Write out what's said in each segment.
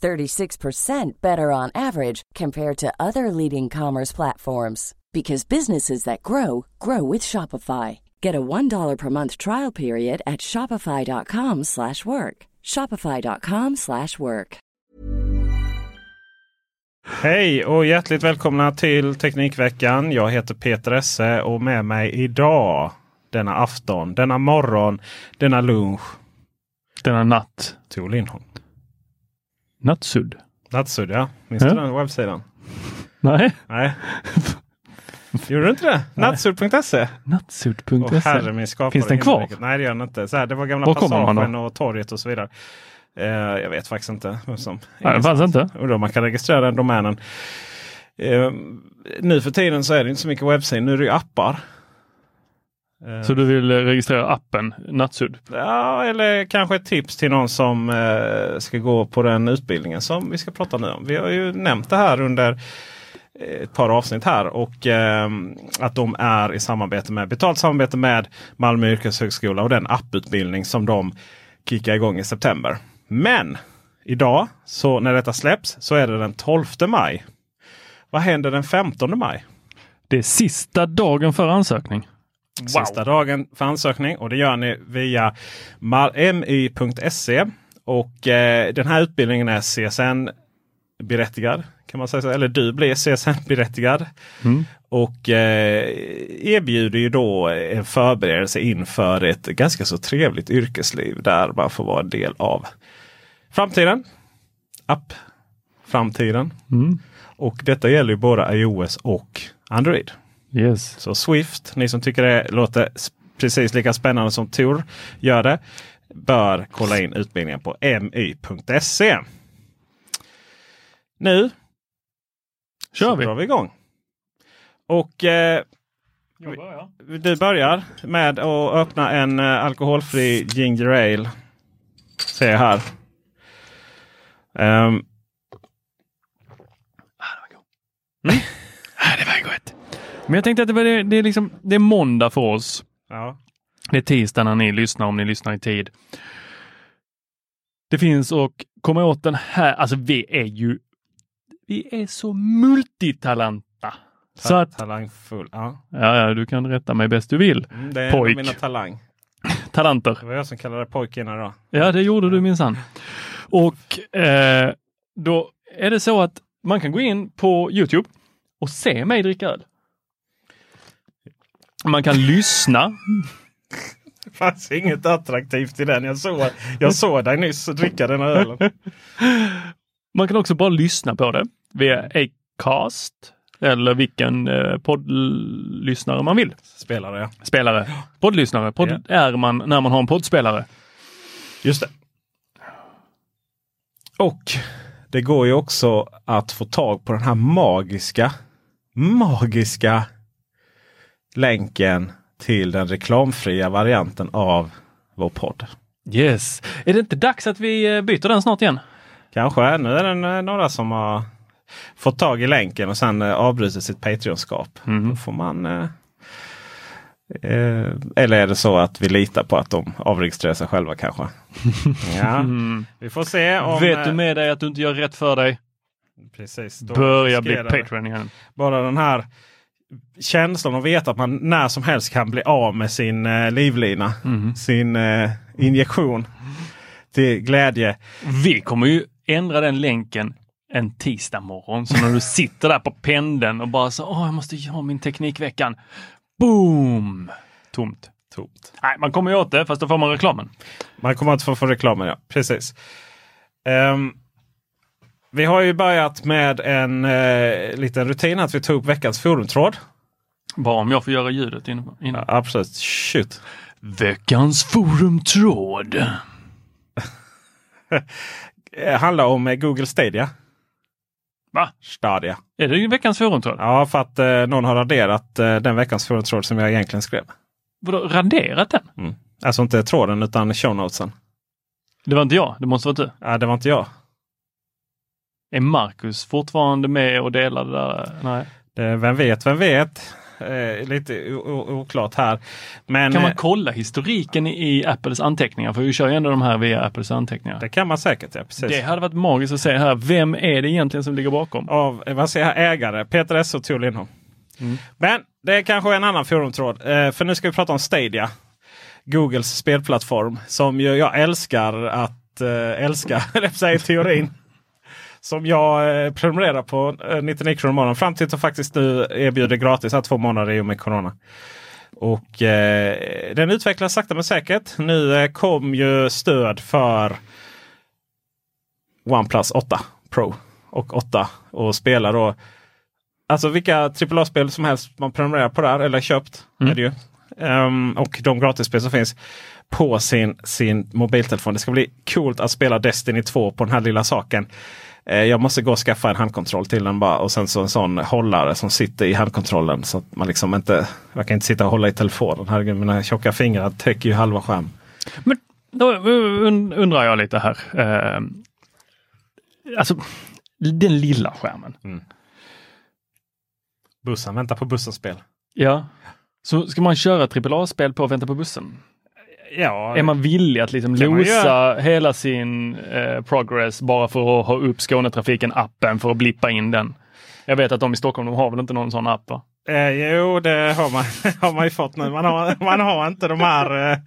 36% better on average compared to other leading commerce platforms because businesses that grow grow with Shopify. Get a $1 per month trial period at shopify.com/work. shopify.com/work. Hej och hjärtligt välkomna till Teknikveckan. Jag heter Peter Esse och med mig idag denna afton, denna morgon, denna lunch. Denna natt. Tor Lindholm. Nattsudd. Nattsudd ja. Minns Ja. du den webbsidan? Nej. Nej. Gjorde du inte det? Min skapare Finns den kvar? Nej det gör den inte. Så här, det var gamla Var Passagen och torget och så vidare. Eh, jag vet faktiskt inte. Som, Nej, det fanns inte. Undrar om man kan registrera den domänen. Eh, nu för tiden så är det inte så mycket webbsidor. Nu är det ju appar. Eh, Så du vill eh, registrera appen Nattsudd? Ja, eller kanske ett tips till någon som eh, ska gå på den utbildningen som vi ska prata nu om. Vi har ju nämnt det här under eh, ett par avsnitt här och eh, att de är i samarbete med betalt samarbete med Malmö yrkeshögskola och den apputbildning som de kickar igång i september. Men idag, så när detta släpps, så är det den 12 maj. Vad händer den 15 maj? Det är sista dagen för ansökning. Sista dagen för ansökning och det gör ni via mi.se. Och eh, den här utbildningen är CSN berättigad. Kan man säga så? Eller du blir CSN berättigad. Mm. Och eh, erbjuder ju då en förberedelse inför ett ganska så trevligt yrkesliv där man får vara en del av framtiden. App framtiden. Mm. Och detta gäller ju både iOS och Android. Yes. Så Swift, ni som tycker det låter precis lika spännande som Tor gör det, bör kolla in utbildningen på mi.se. Nu Kör så vi. drar vi igång. Och eh, Jag börjar. du börjar med att öppna en eh, alkoholfri ginger ale. Ser jag här. Gott. Men jag tänkte att det, var det, det, är liksom, det är måndag för oss. ja. Det är tisdag när ni lyssnar, om ni lyssnar i tid. Det finns och komma åt den här, alltså vi är ju, vi är så multitalanta. Så att, Talangfull. Ja. ja, ja, du kan rätta mig bäst du vill. Mm, det är Pojk. mina talang. Talanter. Det var jag som kallade det pojk innan idag. Ja, det gjorde du minsann. Och eh, då är det så att man kan gå in på Youtube och se mig dricka öl. Man kan lyssna. Det fanns inget attraktivt i den. Jag såg, jag såg dig nyss dricka den ölen. Man kan också bara lyssna på det via Acast eller vilken eh, poddlyssnare man vill. Spelare ja. Spelare. Poddlyssnare. Podd är man när man har en poddspelare. Just det. Och det går ju också att få tag på den här magiska, magiska länken till den reklamfria varianten av vår podd. Yes. Är det inte dags att vi eh, byter den snart igen? Kanske. Nu är det eh, några som har fått tag i länken och sen eh, avbrutit sitt Patreon-skap. Då får man eh, eh, eller är det så att vi litar på att de avregistrerar sig själva kanske? ja, vi får se om... Vet du med dig att du inte gör rätt för dig? Precis, Börja bli. Patreon igen. Bara den här känslan att veta att man när som helst kan bli av med sin eh, livlina. Sin eh, injektion till glädje. Vi kommer ju ändra den länken en tisdag morgon. Så när du sitter där på pendeln och bara så, åh, jag måste ha min Teknikveckan. Boom! Tomt. Tomt. Nej, man kommer ju åt det, fast då får man reklamen. Man kommer att få, få reklamen, ja. Precis. Ehm, vi har ju börjat med en uh, liten rutin att vi tog upp veckans forumtråd. Bara om jag får göra ljudet innan. Ja, absolut. Shoot. Veckans forumtråd. Det handlar om eh, Google Stadia. Va? Stadia. Är det veckans forumtråd? Ja, för att eh, någon har raderat eh, den veckans forumtråd som jag egentligen skrev. Vadå, raderat den? Mm. Alltså inte tråden utan show notesen. Det var inte jag, det måste vara du. Ja, det var inte jag. Är Marcus fortfarande med och delar det där? Nej. Det, vem vet, vem vet. Eh, lite oklart här. Men Kan man eh, kolla historiken i Apples anteckningar? För vi kör ju ändå de här via Apples anteckningar. det kan man säkert. Ja, precis. Det hade varit magiskt att se här. Vem är det egentligen som ligger bakom? Av eh, vad säger jag, ägare Peter S och Tor Lindholm. Mm. Men det är kanske en annan forumtråd. Eh, för nu ska vi prata om Stadia. Googles spelplattform som ju jag älskar att eh, älska, eller i teorin. Som jag eh, prenumererar på eh, 99 kronor i månaden fram till att de faktiskt nu erbjuder gratis här två månader i och med Corona. Och eh, den utvecklas sakta men säkert. Nu eh, kom ju stöd för OnePlus 8 Pro och 8 och spela då. Alltså vilka AAA-spel som helst man prenumererar på där eller köpt. Mm. Är det ju. Ehm, och de gratisspel som finns på sin, sin mobiltelefon. Det ska bli coolt att spela Destiny 2 på den här lilla saken. Eh, jag måste gå och skaffa en handkontroll till den bara och sen så en sån hållare som sitter i handkontrollen. Så att man liksom inte, jag kan inte sitta och hålla i telefonen. Herregud, mina tjocka fingrar täcker ju halva skärm. Men då und- undrar jag lite här. Eh, alltså, den lilla skärmen. Bussen, vänta på bussen-spel. Ja. Så ska man köra AAA-spel på att vänta på bussen? Ja, Är man villig att liksom losa hela sin eh, progress bara för att ha upp Skånetrafiken-appen för att blippa in den? Jag vet att de i Stockholm, de har väl inte någon sån app va? Eh, jo, det har man, har man ju fått nu. Man har, man har inte de här eh,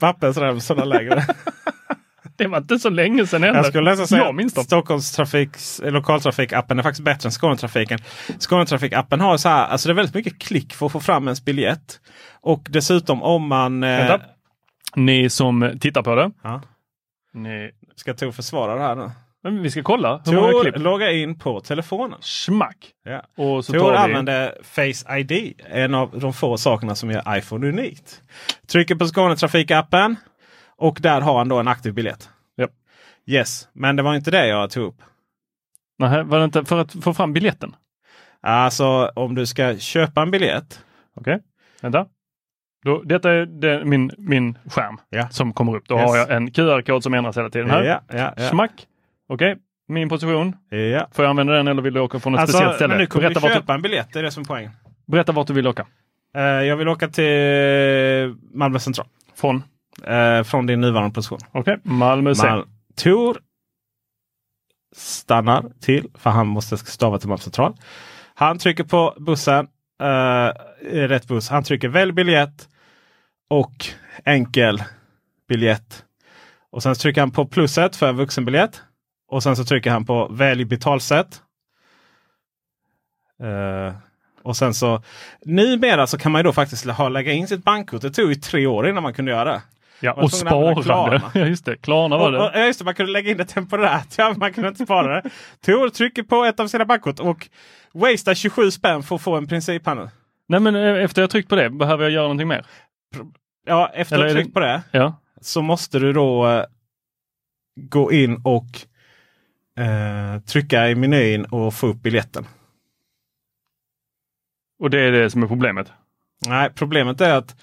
pappersremsorna längre. Det var inte så länge sedan heller. Jag skulle nästan säga Jag minns att. Stockholms trafiks, lokaltrafikappen är faktiskt bättre än Skånetrafiken. Skånetrafikappen har så här, alltså det är väldigt mycket klick för att få fram ens biljett. Och dessutom om man... Eh, Vänta. Ni som tittar på det. Ja. Ni... ska Tor försvara det här nu? Men vi ska kolla. Tor klipp? logga in på telefonen. Smack! Ja. Och så Tor vi... använder Face ID. En av de få sakerna som gör iPhone unikt. Trycker på Skånetrafikappen. Och där har han då en aktiv biljett. Japp. Yes, men det var inte det jag tog upp. Nähä, var det inte för att få fram biljetten? Alltså om du ska köpa en biljett. Okej, vänta. Då, detta är det, min, min skärm Ja. som kommer upp. Då Yes. har jag en QR-kod som ändras hela tiden här. Ja, ja. Smack! Okej, min position. ja. Får jag använda den eller vill du åka från ett Alltså, speciellt ställe? men nu kommer berätta, du köpa en biljett. Det är det som är poängen. du, berätta vart du vill åka. Eh, jag vill åka till Malmö central. Från? Eh, från din nuvarande position. Okej, Malmö C. Mal- Tor stannar till, för han måste stava till Malmö central. Han trycker på bussen, eh, rätt buss. Han trycker välj biljett och enkel biljett. Och sen trycker han på plusset för vuxenbiljett. Och sen så trycker han på välj betalsätt. Eh, och sen så numera så kan man ju då faktiskt ha, lägga in sitt bankkort. Det tog ju tre år innan man kunde göra det. Ja, och. Klarna. Ja, just det. Klarna var Och, och, det. ja, just det, man kunde lägga in det temporärt. Ja, man kunde inte spara det. Tor trycker på ett av sina bankkort och wastar 27 spänn för att få en princip här nu. Nej, men eh, efter jag tryckt på det, behöver jag göra någonting mer? Ja, efter Eller du det- tryckt på det Ja. så måste du då eh, gå in och eh, trycka i menyn och få upp biljetten. Och det är det som är problemet. Nej, problemet är att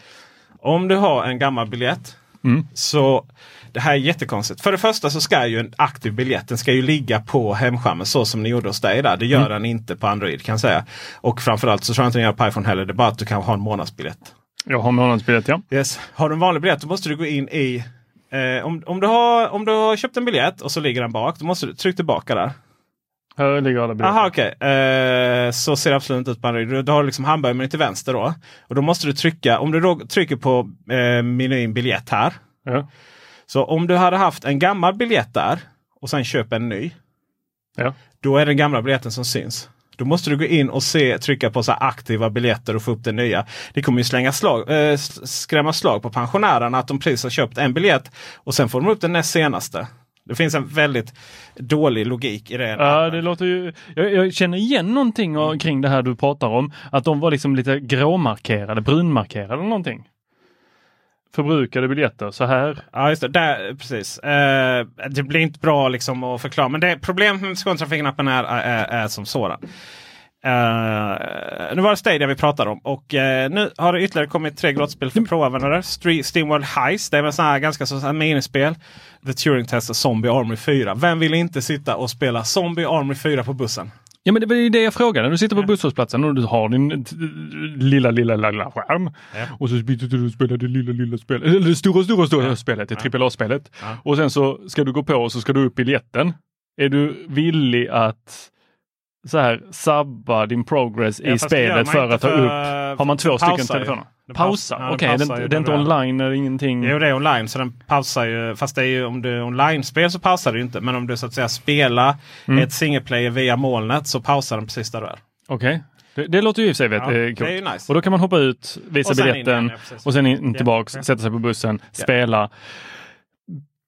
om du har en gammal biljett Mm. så det här är jättekonstigt. För det första så ska ju en aktiv biljett den ska ju ligga på hemskärmen så som ni gjorde hos dig där. Det gör den inte på Android kan jag säga. Och framförallt så tror jag inte den gör på iPhone heller. Det är bara att du kan ha en månadsbiljett. Jag har månadsbiljett, ja. Yes. Har du en vanlig biljett då måste du gå in i eh, om, om, du har, om du har köpt en biljett och så ligger den bak. Då måste du trycka tillbaka där. Alla biljetter. Aha, okej. Eh, så ser det absolut inte ut på Android. Du, du har liksom hamburgermenyn till vänster då. Och då måste du trycka, om du då trycker på eh, menyn biljett här. Ja. Så om du hade haft en gammal biljett där och sen köper en ny. Ja. Då är den gamla biljetten som syns. Då måste du gå in och se, trycka på så aktiva biljetter och få upp den nya. Det kommer ju slänga slag, eh, skrämma slag på pensionärerna att de precis har köpt en biljett och sen får de upp den näst senaste. Det finns en väldigt dålig logik i det. Ja, det låter ju... Jag, jag känner igen någonting av- kring det här du pratar om. Att de var liksom lite gråmarkerade, brunmarkerade eller någonting. Förbrukade biljetter så här. Ja, just det. Där, precis. Eh, det blir inte bra liksom att förklara. Men det problemet med Skånetrafiken-appen är, är, är som sådan. Eh, nu var det Stadia vi pratade om och eh, nu har det ytterligare kommit tre gratisspel för proanvändare. Stre- Steamworld Heist, det är väl här ganska så här minispel. The Turing Test och Zombie Army 4. Vem vill inte sitta och spela Zombie Army 4 på bussen? Ja men det var ju det jag frågade. Du sitter på busshållplatsen och du har din eh, lilla, lilla, lilla skärm. Ja. Och så byter du och spelar det lilla, lilla spelet. Eller det stora, stora, stora spelet, det AAA-spelet. Ja. Och sen så ska du gå på och så ska du upp biljetten. Är du villig att så här sabba din progress Ja, i spelet för att ta för- upp? Har man två stycken telefoner? Det Pausa? Okej, det, ju det är inte du online eller ingenting? Jo, det är online så den pausar ju. Fast det är ju, om du är online-spel så pausar ju inte. Men om du så att säga spelar Mm. ett single player via molnet så pausar den precis där du är. Okej. Det, det låter ju i och för sig vet, Ja, eh, coolt. nice. Och då kan man hoppa ut, visa Och sen in biljetten igen, ja, och sen in tillbaks, ja. sätta sig på bussen, spela.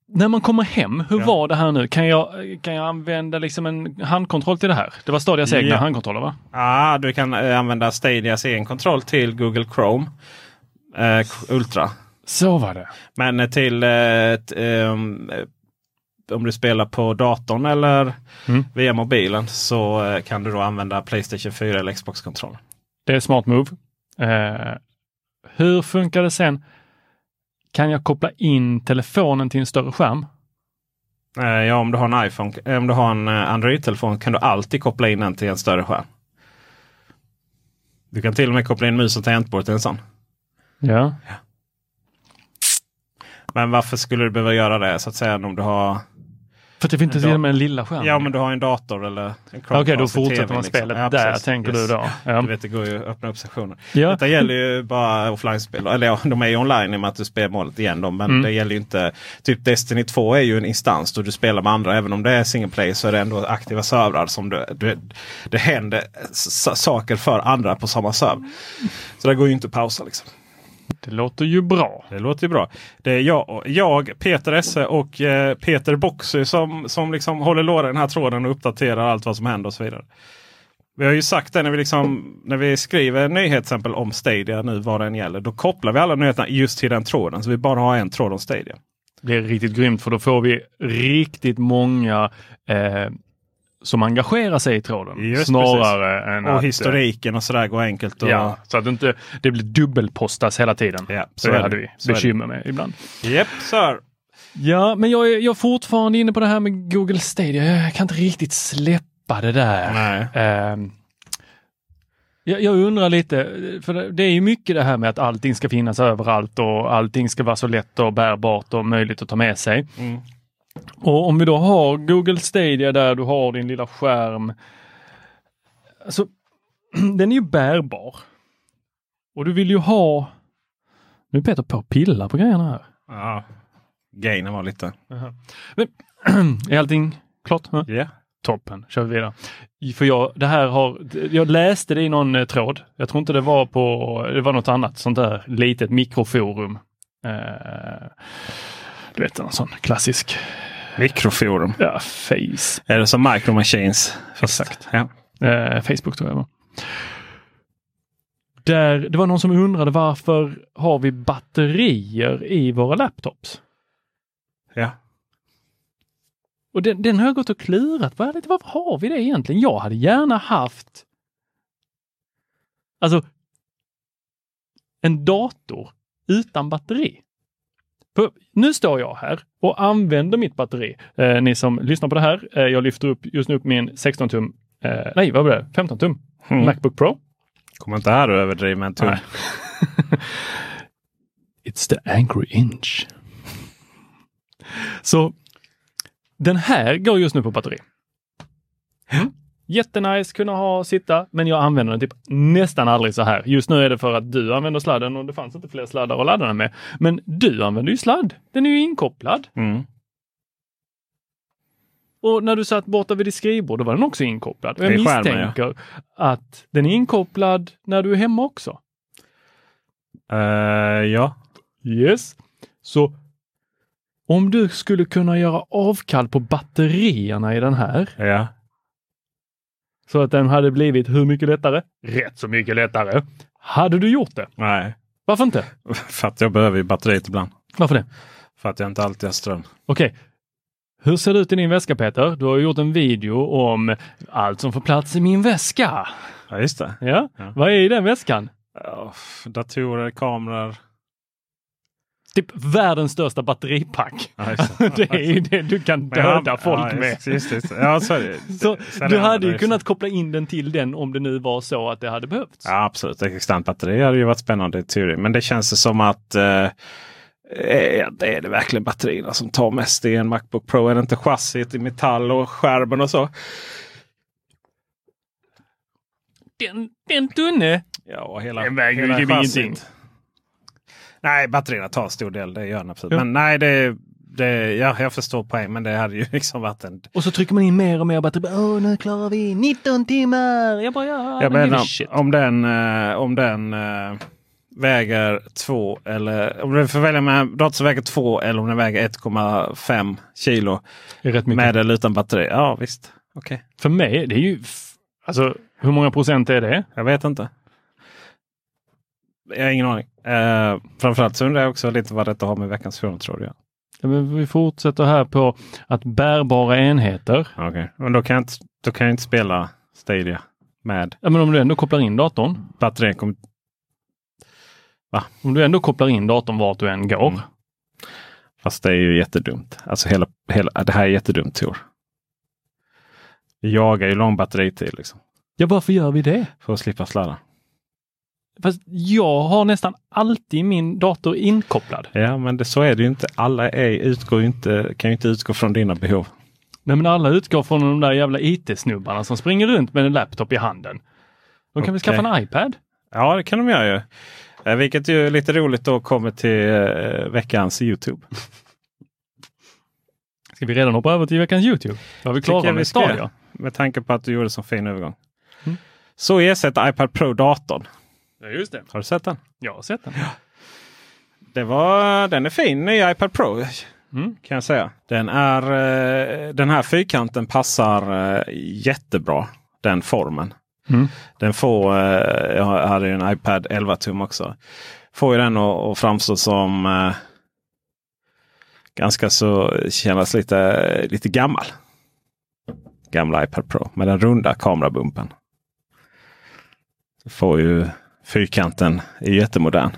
När man kommer hem, hur Ja. var det här nu? Kan jag, kan jag använda liksom en handkontroll till det här? Det var Stadias egna Ja. handkontroller va? Ja, du kan eh, använda Stadias egen kontroll till Google Chrome eh, Ultra. Så var det. Men eh, till eh, t- ehm, eh, om du spelar på datorn eller Mm. via mobilen så kan du då använda Playstation 4 eller Xbox-kontroll. Det är smart move. Hur funkar det sen? Kan jag koppla in telefonen till en större skärm? Eh, ja, om du har en iPhone, eh, om du har en eh, Android-telefon kan du alltid koppla in den till en större skärm. Du kan till och med koppla in mus och tangentbord till en sån. Ja. Men varför skulle du behöva göra det så att säga om du har För att det finns inte en lilla skärm. Ja, men du har en dator eller en Okej, Chromecast då i fortsätter TV, man liksom. spelet Ja, där precis. tänker Yes. du då. Ja. Du vet, det går ju att öppna upp sektioner. Ja. Detta gäller ju bara offline-spel. Eller ja, de är ju online i och med att du spelar målet igen. Dem, men Mm. det gäller ju inte. Typ Destiny 2 är ju en instans då du spelar med andra. Även om det är single play så är det ändå aktiva servrar. som du, du, Det händer saker för andra på samma server. Så det går ju inte att pausa liksom. Det låter ju bra. Det låter ju bra. Det är jag, jag Peter Esse och eh, Peter Boxy som, som liksom håller låda i den här tråden och uppdaterar allt vad som händer och så vidare. Vi har ju sagt det när vi, liksom, när vi skriver nyhetsexempel om Stadia nu vad den gäller. Då kopplar vi alla nyheterna just till den tråden. Så vi bara har en tråd om Stadia. Det är riktigt grymt för då får vi riktigt många eh, som engagerar sig i tråden. Just snarare än Och att... historiken och sådär går enkelt. Och, Ja, så att det inte det blir dubbelpostas hela tiden. Ja, så det är hade det. vi Så bekymmer med ibland. Yep, sir. Ja, men jag är, jag är fortfarande inne på det här med Google Stadia. Jag kan inte riktigt släppa det där. Nej. Ehm, jag, jag undrar lite, för det, det är ju mycket det här med att allting ska finnas överallt och allting ska vara så lätt och bärbart och möjligt att ta med sig. Mm. Och om vi då har Google Stadia där du har din lilla skärm. Alltså, den är ju bärbar. Och du vill ju ha... Nu är Peter på att pilla på grejerna här. Ja. Gainen var lite... Men, är allting klart? Ja. Yeah. Toppen, kör vi vidare. För jag, det här har, jag läste det i någon eh, tråd. Jag tror inte det var på, det var något annat sånt där litet mikroforum. Eh, du vet en sån klassisk Mikroforum. ja, face, Är det som Micro Machines? Exakt. Ja. eh, Facebook tror jag var. Där det var någon som undrade varför har vi batterier i våra laptops? ja. Och den, den har jag gått och klurat på. Varför har vi det egentligen? Jag hade gärna haft alltså en dator utan batteri. Nu står jag här och använder mitt batteri. Eh, ni som lyssnar på det här, eh, jag lyfter upp just nu upp min 16 tum, eh, nej vad var det, 15 tum Mm. Macbook Pro. Kommer inte här och överdriva med en tum. It's the angry inch. Så den här går just nu på batteri. Jättenice kunna ha sitta, men jag använder den typ nästan aldrig så här. Just nu är det för att du använder sladden och det fanns inte fler sladdar att ladda den med. Men du använder ju sladd. Den är ju inkopplad. Mm. Och när du satt borta vid ditt skrivbord, då var den också inkopplad. Och jag skärmen, misstänker att den är inkopplad när du är hemma också. Eh, ja. Yes. Så om du skulle kunna göra avkall på batterierna i den här Ja. Så att den hade blivit hur mycket lättare? Rätt så mycket lättare. Hade du gjort det? Nej. Varför inte? För att jag behöver ju batteriet ibland. Varför det? För att jag inte alltid har ström. Okej. Hur ser det ut i din väska Peter? Du har gjort en video om allt som får plats i min väska. Ja, just det. Ja, Ja. vad är i den väskan? Ja, datorer, kameror. Typ världens största batteripack. Ja, det. Det är ju det du kan döda folk ja, med. Just, just. Ja, så är. Så du är hade ju är- kunnat koppla in den till den om det nu var så att det hade behövts. Ja, absolut. Ett externt batteri hade ju varit spännande i teorin. Men det känns som att eh, eh, det är det verkligen batterierna som tar mest i en Macbook Pro. Är det inte chassiet i metall och skärmen och så? Den, den tunne. Ja, och hela, Den väger hela ju chassit. ingenting. Nej, batterierna tar en stor del. Det gör den absolut. Ja. Men nej, det, det, ja, jag förstår poäng. Men det hade ju liksom varit en... Och så trycker man in mer och mer batteri. Åh, nu klarar vi 19 timmar. Jag bara, ja, Jag men shit. om den, eh, om den eh, väger två eller om du får välja med en dator som väger två eller om den väger 1,5 kilo med eller utan batteri. Ja visst, okej. För mig, det är ju... Alltså, hur många procent är det? Jag vet inte. Jag har ingen aning. Eh, framförallt så undrar jag också lite vad detta har med veckans fråntråd att göra. Ja, men vi fortsätter här på att bärbara enheter. Okej, men då kan, jag inte, då kan jag inte spela Stadia med Ja, men om du ändå kopplar in datorn. batterien. Kom, Om du ändå kopplar in datorn vart du än går. Mm. fast det är ju jättedumt. Alltså hela, hela, det här är jättedumt Tor. Det jagar ju lång batteritid liksom. Ja, varför gör vi det? För att slippa sladda. Fast jag har nästan alltid min dator inkopplad. Ja, men det, så är det ju inte. Alla är, utgår inte, kan ju inte utgå från dina behov. Nej, men alla utgår från de där jävla IT-snubbarna som springer runt med en laptop i handen. De kan väl Okej. skaffa en iPad? Ja, det kan de göra ju. Eh, Vilket ju är lite roligt då kommer till eh, veckans Youtube. Ska vi redan hoppa över till veckans Youtube? Då har vi Tycker jag klara vi med. Stadia. Med tanke på att du gjorde så fin övergång. Mm. Så ersätter iPad Pro-datorn. Ja, just det. Har du sett den? Jag har sett den. Det var, den är fin, ny iPad Pro. Mm. Kan jag säga. Den, är, eh, den här fyrkanten passar eh, jättebra. Den formen. Mm. Den får, eh, jag hade ju en iPad 11 tum också. Får ju den att, framstå som ganska så kännas lite, lite gammal. Gamla iPad Pro med den runda kamerabumpen. Får ju fyrkanten är jättemodern.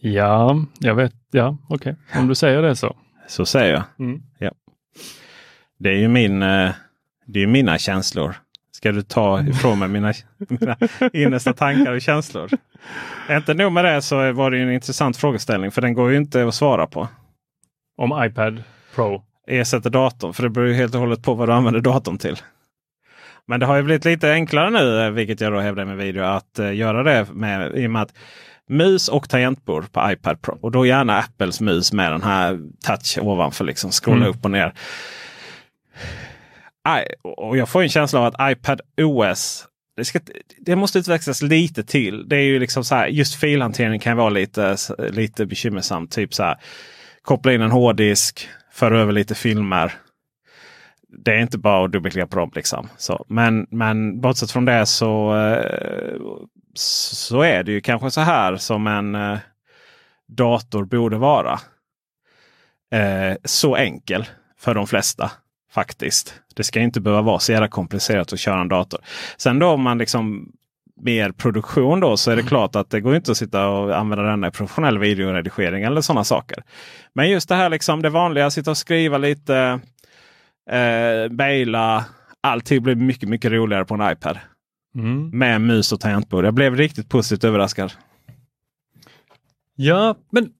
Ja, jag vet. Ja, okej. Om du säger det så. Så säger jag. Mm. Det är ju min, eh, det är mina känslor. Ska du ta ifrån mig mina, mina innersta tankar och känslor? Inte nog med det så var det en intressant frågeställning. För den går ju inte att svara på. Om iPad Pro. Ersätter datorn. För det beror ju helt och hållet på vad du använder datorn till. Men det har ju blivit lite enklare nu, eh, vilket jag då hävdar i min video, att eh, göra det med, i och med att mus och tangentbord på iPad Pro. Och då gärna Apples mus med den här touch ovanför. Liksom scrolla Mm. upp och ner. Aj, och jag får en känsla av att iPad OS det, ska, det måste utvecklas lite till. Det är ju liksom så här, just filhantering kan vara lite, lite bekymmersamt. Typ så här, koppla in en hårddisk, föra över lite filmer. Det är inte bara att dubbelklicka på dem. Liksom. Så, men, men bortsett från det så, eh, så är det ju kanske så här som en eh, dator borde vara. Eh, så enkel för de flesta faktiskt. Det ska inte behöva vara så jävla komplicerat att köra en dator. Sen då om man liksom mer produktion då så är det klart att det går inte att sitta och använda den i professionell videoredigering eller sådana saker. Men just det här liksom det vanliga, sitta och skriva lite, eh, mejla. Allting blir mycket, mycket roligare på en iPad. Mm. Med mus och tangentbord. Jag blev riktigt positivt överraskad. Ja, men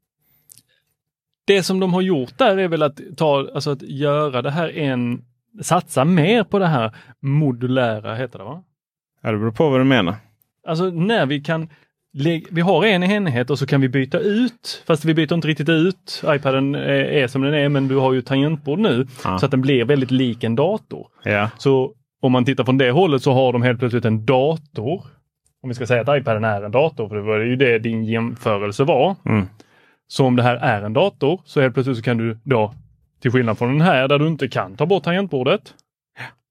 det som de har gjort där är väl att ta, alltså att göra det här en, satsa mer på det här modulära, heter det va? Ja, det beror på vad du menar. Alltså när vi kan vi har en enhet och så kan vi byta ut, fast vi byter inte riktigt ut. iPaden är, är som den är men du har ju tangentbord nu Ja. så att den blir väldigt lik en dator. Ja. Så om man tittar från det hållet så har de helt plötsligt en dator. Om vi ska säga att iPaden är en dator, för det var ju det din jämförelse var. Mm. Så om det här är en dator så helt plötsligt så kan du då, till skillnad från den här där du inte kan ta bort tangentbordet,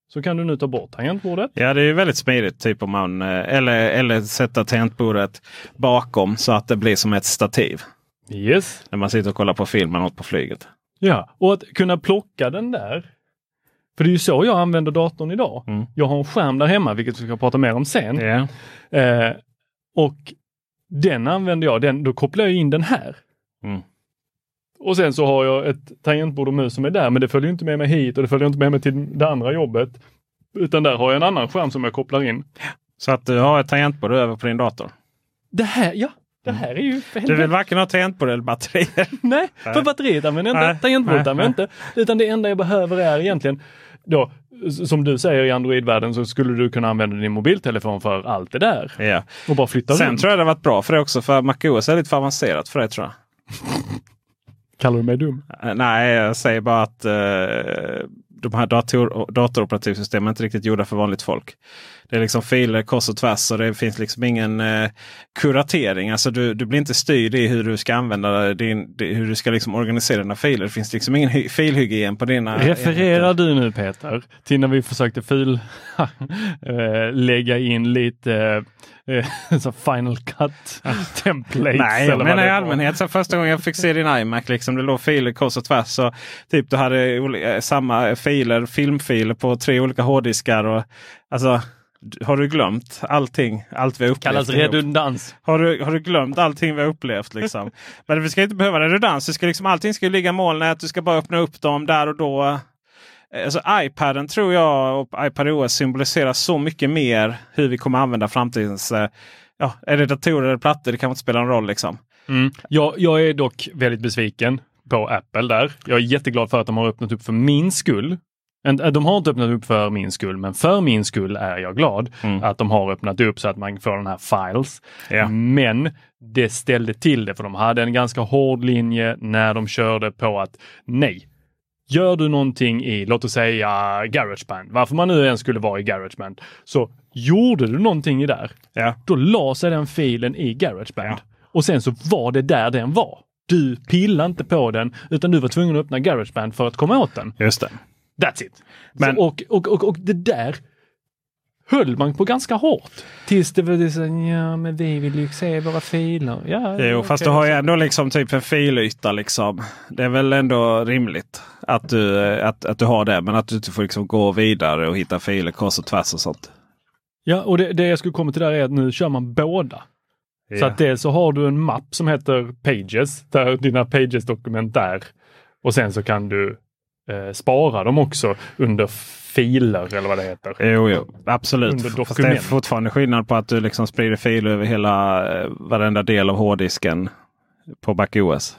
så kan du nu ta bort tangentbordet. Ja, det är ju väldigt smidigt. Typ om man, eh, eller, eller sätta tangentbordet bakom så att det blir som ett stativ. Yes. När man sitter och kollar på film eller något på flyget. Ja, och att kunna plocka den där. För det är ju så jag använder datorn idag. Mm. Jag har en skärm där hemma, vilket vi ska prata mer om sen. Ja. Eh, och den använder jag, den, då kopplar jag in den här. Mm. Och sen så har jag ett tangentbord och mus som är där, men det följer inte med mig hit och det följer inte med mig till det andra jobbet. Utan där har jag en annan skärm som jag kopplar in. Så att du har ett tangentbord över på din dator. Det här, ja, det här är ju Du vill varken ha tangentbord eller batterier. Nej, för batteriet använder jag inte, tangentbordet använder jag inte. Utan det enda jag behöver är egentligen då, som du säger i Android-världen så skulle du kunna använda din mobiltelefon för allt det där. Ja. Och bara flytta Sen runt. tror jag det varit bra för det också. För MacOS är lite för avancerat för det tror jag. Kallar du mig dum? Eh, nej, jag säger bara att eh, de här dator, datoroperativsystemen är inte riktigt gjorda för vanligt folk. Det är liksom filer kors och tvärs och det finns liksom ingen eh, kuratering. Alltså du, du blir inte styrd i hur du ska använda din, di- hur du ska liksom organisera dina filer. Det finns liksom ingen hy- filhygien på dina Refererar du nu Peter till när vi försökte fil eh, lägga in lite eh, så Final Cut templates? Nej, jag menar i allmänhet. Så första gången jag fick se din iMac, liksom, det låg filer kors och tvärs. Så, typ, du hade eh, samma filer, filmfiler på tre olika hårddiskar. Och, alltså, har du glömt allting? Allt vi har upplevt? Kallas redundans. Har du, har du glömt allting vi har upplevt? Liksom? Men vi ska inte behöva redundans. Det ska liksom, allting ska ligga i molnet. Du ska bara öppna upp dem där och då. Eh, Alltså iPaden tror jag och iPadOS symboliserar så mycket mer hur vi kommer använda framtidens... eh, Ja, är det datorer eller plattor? Det kan inte spela någon roll. liksom. Mm. Jag, jag är dock väldigt besviken på Apple där. Jag är jätteglad för att de har öppnat upp för min skull. Äh, De har inte öppnat upp för min skull, men för min skull är jag glad Mm. att de har öppnat upp så att man får den här files. Ja. Men det ställde till det för de hade en ganska hård linje när de körde på att nej, gör du någonting i, låt oss säga Garageband, varför man nu än skulle vara i Garageband, så gjorde du någonting i där, Ja. då la sig den filen i Garageband. Ja. Och sen så var det där den var. Du pillade inte på den utan du var tvungen att öppna Garageband för att komma åt den. Just det. That's it. Men- så, och, och, och, och det där höll man på ganska hårt. Tills det var så, ja men vi vill ju se våra filer. Ja, Jo, fast du har ju ändå liksom typ en filyta. Liksom. Det är väl ändå rimligt att du, eh, att, att du har det. Men att du inte får liksom gå vidare och hitta filer kors och tvärs och sånt. Ja, och det, det jag skulle komma till där är att nu kör man båda. Så Ja. att dels så har du en mapp som heter Pages, där dina Pages-dokument där. Och sen så kan du eh, spara dem också under filer eller vad det heter. Jo, jo, absolut. Under Fast det är fortfarande skillnad på att du liksom sprider filer över hela eh, varenda del av hårddisken på MacOS.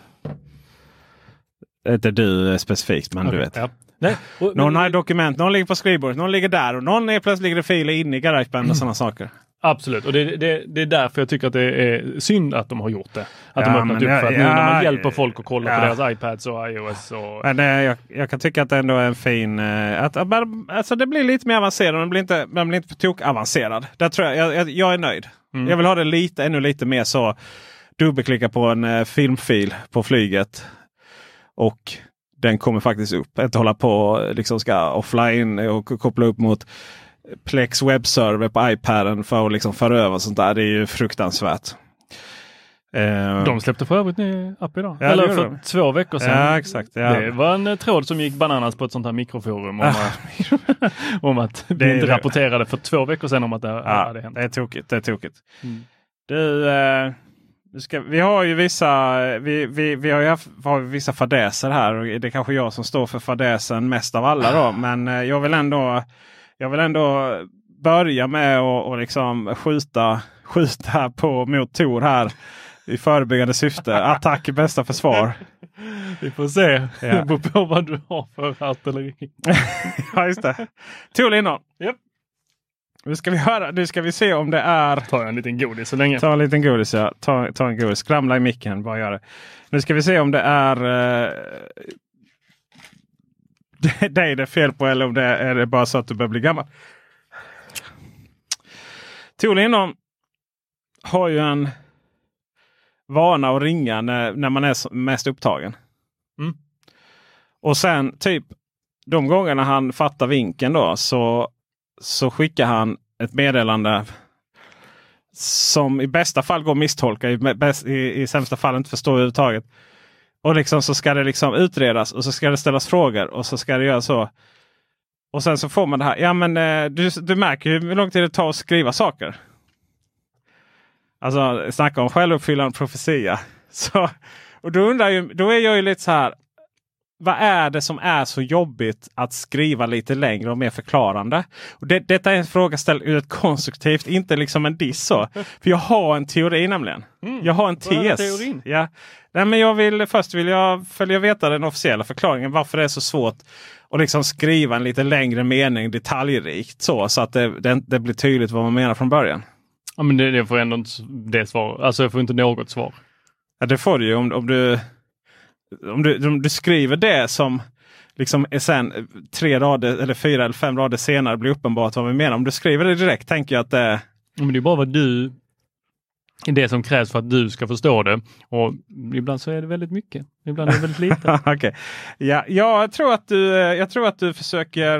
Inte du eh, specifikt, men du Okej, vet. Ja. Nej, Någon har dokument, någon ligger på skrivbordet, någon ligger där och någon är plötsligt ligger det filer inne i Garageband och sådana saker. Absolut, och det, det, det är därför jag tycker att det är synd att de har gjort det. Att de Ja, har öppnat men upp för att ja, nu när man hjälper folk att kolla ja. på deras iPads och iOS och... Men eh, jag, jag kan tycka att det ändå är en fin... Eh, att, alltså det blir lite mer avancerad. Den blir inte, den blir inte för tok avancerad. Där tror jag, jag, jag, är nöjd. Mm. Jag vill ha det lite, ännu lite mer så. Dubbelklicka på en eh, filmfil på flyget. Och den kommer faktiskt upp. Inte hålla på liksom ska offline och koppla upp mot Plex webbserver på iPaden för att liksom föra över sånt där. Det är ju fruktansvärt. Eh, De släppte för övrigt ny app idag. Ja, Eller för de. två veckor sedan. Ja, exakt. Ja. Det var en eh, tråd som gick bananas på ett sånt här mikroforum om, Ah. att- om att Det vi inte rapporterade för två veckor sedan om att det Ja, hade hänt. det är tokigt. Det är tokigt. Mm. Du, eh, du ska, vi har ju vissa, vi, vi, vi har ju haft, har vissa fadäser här. Det är kanske jag som står för fadäsen mest av alla. Då. Men eh, jag vill ändå, jag vill ändå börja med att och liksom skjuta, skjuta på mot Tor här. I förebyggande syfte. Attack är bästa försvar. Vi får se. Ja. Det beror på vad du har för artilleri. ja, just det. Tor Lindholm. Japp. Nu ska vi höra. Nu ska vi se om det är. Tar jag en liten godis så länge. Ta en liten godis ja. Ta, ta en godis. Skramla i micken. Bara gör det. Nu ska vi se om det är eh, dig det är fel på eller om det är det bara så att du börjar bli gammal. Tor Lindholm har ju en vana att ringa när, när man är mest upptagen. Mm. Och sen typ de gångerna han fattar vinken då så, så skickar han ett meddelande som i bästa fall går att misstolka, i, i, i sämsta fall inte förstår överhuvudtaget. Och liksom så ska det liksom utredas och så ska det ställas frågor och så ska det göra så. Och sen så får man det här. Ja men eh, du, du märker hur lång tid det tar att skriva saker. Alltså snacka om självuppfyllande profetia. Så, och då, undrar ju, då är jag ju lite så här. Vad är det som är så jobbigt att skriva lite längre och mer förklarande? Och det, detta är en fråga ställd ur ett konstruktivt, inte liksom en diss. Så. För jag har en teori nämligen. Mm. Jag har en tes. Ja. Nej, men jag vill, först vill jag följa veta den officiella förklaringen varför det är så svårt att liksom skriva en lite längre mening detaljrikt så, så att det, det, det blir tydligt vad man menar från början. Ja, men det, det får ändå inte det svar. Alltså jag får inte något svar. Ja, det får du ju om, om, du, om, du, om du skriver det som liksom är sen tre rader eller fyra eller fem rader senare blir uppenbart vad vi menar. Om du skriver det direkt tänker jag att det Ja, Men det är bara vad du det som krävs för att du ska förstå det. Och ibland så är det väldigt mycket. Ibland är det väldigt lite. Ja, ja, jag, tror att du, eh, jag tror att du försöker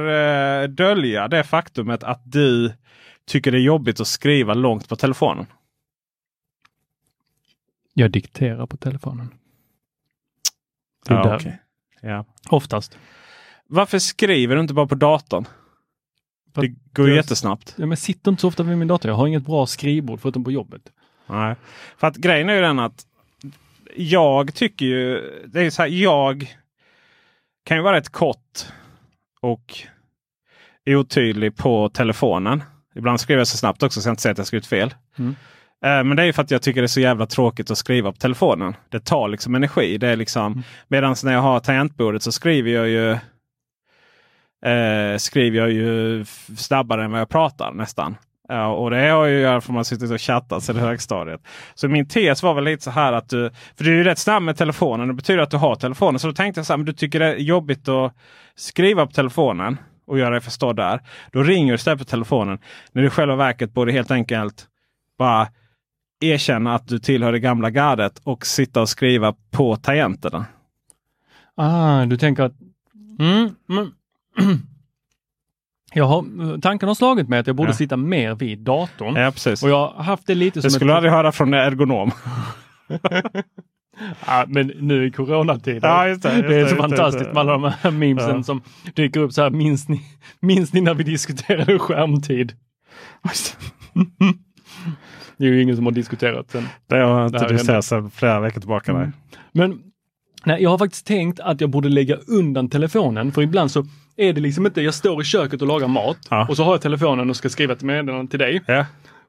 eh, dölja det faktumet att du tycker det är jobbigt att skriva långt på telefonen. Jag dikterar på telefonen. Det är Ja, där. okej. ja. Oftast. Varför skriver du inte bara på datorn? För Det går ju jag- jättesnabbt. Ja, men jag sitter inte så ofta vid min dator. Jag har inget bra skrivbord förutom på jobbet. Nej. För att grejen är ju den att jag tycker ju, det är så här, jag kan ju vara rätt kort och otydlig på telefonen. Ibland skriver jag så snabbt också så jag inte säger att jag skrivit fel. Mm. Eh, Men det är ju för att jag tycker det är så jävla tråkigt att skriva på telefonen. Det tar liksom energi. Det är liksom, Mm. Medan när jag har tangentbordet så skriver jag ju eh, skriver jag ju snabbare än vad jag pratar nästan. Ja, och det har ju att göra för att man suttit och chattat sedan högstadiet. Så min tes var väl lite så här att du, för du är ju rätt snabb med telefonen. Det betyder att du har telefonen. Så då tänkte jag så här, men du tycker det är jobbigt att skriva på telefonen och göra dig förstådd där. Då ringer du istället på telefonen. När du i själva verket borde helt enkelt bara erkänna att du tillhör det gamla gardet och sitta och skriva på tangenterna. Ah, du tänker att... Mm, men... jag har, tanken har slagit mig att jag borde Ja. sitta mer vid datorn. Ja, precis. Och jag har haft det lite det som skulle du ett... aldrig höra från en ergonom. Ja, men nu i coronatider. Ja, just det, just det är det, så just det, fantastiskt det. med alla de här memesen Ja. som dyker upp så här. Minns ni, minns ni när vi diskuterade skärmtid? Det är ju ingen som har diskuterat sen. Det har inte sett sedan flera veckor tillbaka. Nej. Men nej, jag har faktiskt tänkt att jag borde lägga undan telefonen för ibland så är det liksom inte, jag står i köket och lagar mat Ja. och så har jag telefonen och ska skriva ett meddelande till dig. Ja.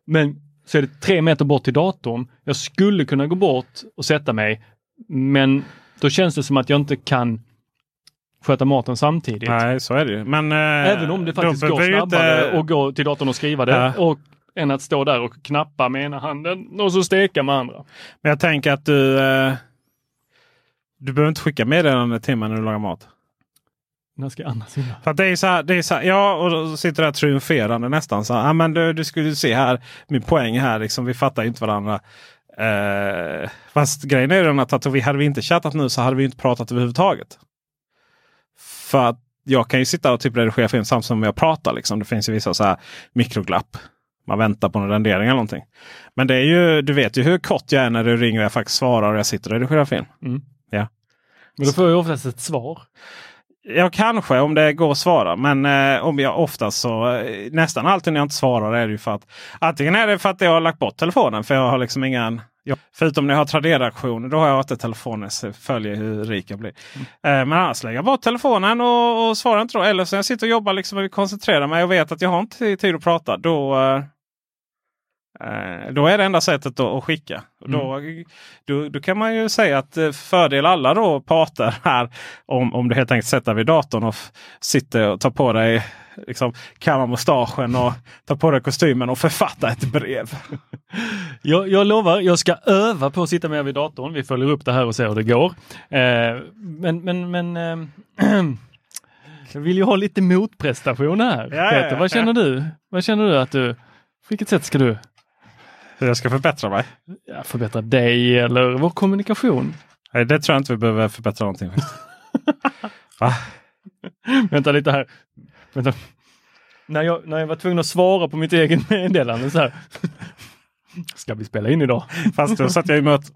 Men så är det tre meter bort till datorn. Jag skulle kunna gå bort och sätta mig, men då känns det som att jag inte kan sköta maten samtidigt. Nej, så är det ju. Men, eh, Även om det faktiskt går snabbare inte- att gå till datorn och skriva det Ja. och, än att stå där och knappa med ena handen och så steka med andra. Men jag tänker att du... Eh, du behöver inte skicka meddelande till mig när du lagar mat. När ska jag annars hinna? För det är så här, det är så här, ja, och då sitter där triumferande nästan. Så här, ja, men du, du skulle se här, min poäng här, liksom, vi fattar ju inte varandra. Eh, fast grejen är den att, att vi, hade vi inte chattat nu så hade vi inte pratat överhuvudtaget. För att jag kan ju sitta och typ redigera film samtidigt som jag pratar. Liksom. Det finns ju vissa så här mikroglapp. Man väntar på en rendering eller någonting. Men det är ju, du vet ju hur kort jag är när du ringer och jag faktiskt svarar och jag sitter och redigerar film. Men då får jag ju oftast ett svar. Ja, kanske om det går att svara. Men eh, om jag oftast så eh, nästan alltid när jag inte svarar är det ju för att antingen är det för att jag har lagt bort telefonen. För jag har liksom ingen. Jag, förutom när jag har Tradera-aktioner. Då har jag inte telefonen. Så följer hur rik jag blir. Eh, men annars lägger jag bort telefonen och, och svarar inte då. Eller så jag sitter och jobbar liksom och koncentrerar mig och vet att jag har inte tid att prata. Då, Eh, då är det enda sättet att skicka. Då, då, då kan man ju säga att eh, fördel alla då parter här om, om du helt enkelt sätter vid datorn och sitter och tar på dig liksom, kammar mustaschen och tar på dig kostymen och författar ett brev. Jag, jag lovar, jag ska öva på att sitta med vid datorn. Vi följer upp det här och ser hur det går. Eh, men men, men eh, jag vill ju ha lite motprestation här. Ja, ja, Peter, ja, vad känner du? Vad känner du att du, vilket sätt ska du Hur jag ska förbättra mig? ja, förbättra dig eller vår kommunikation? Nej, det tror jag inte vi behöver förbättra någonting. Va? Vänta lite här. Vänta. När, jag, när jag var tvungen att svara på mitt eget meddelande så här. Ska vi spela in idag? Fast då satt jag i möte.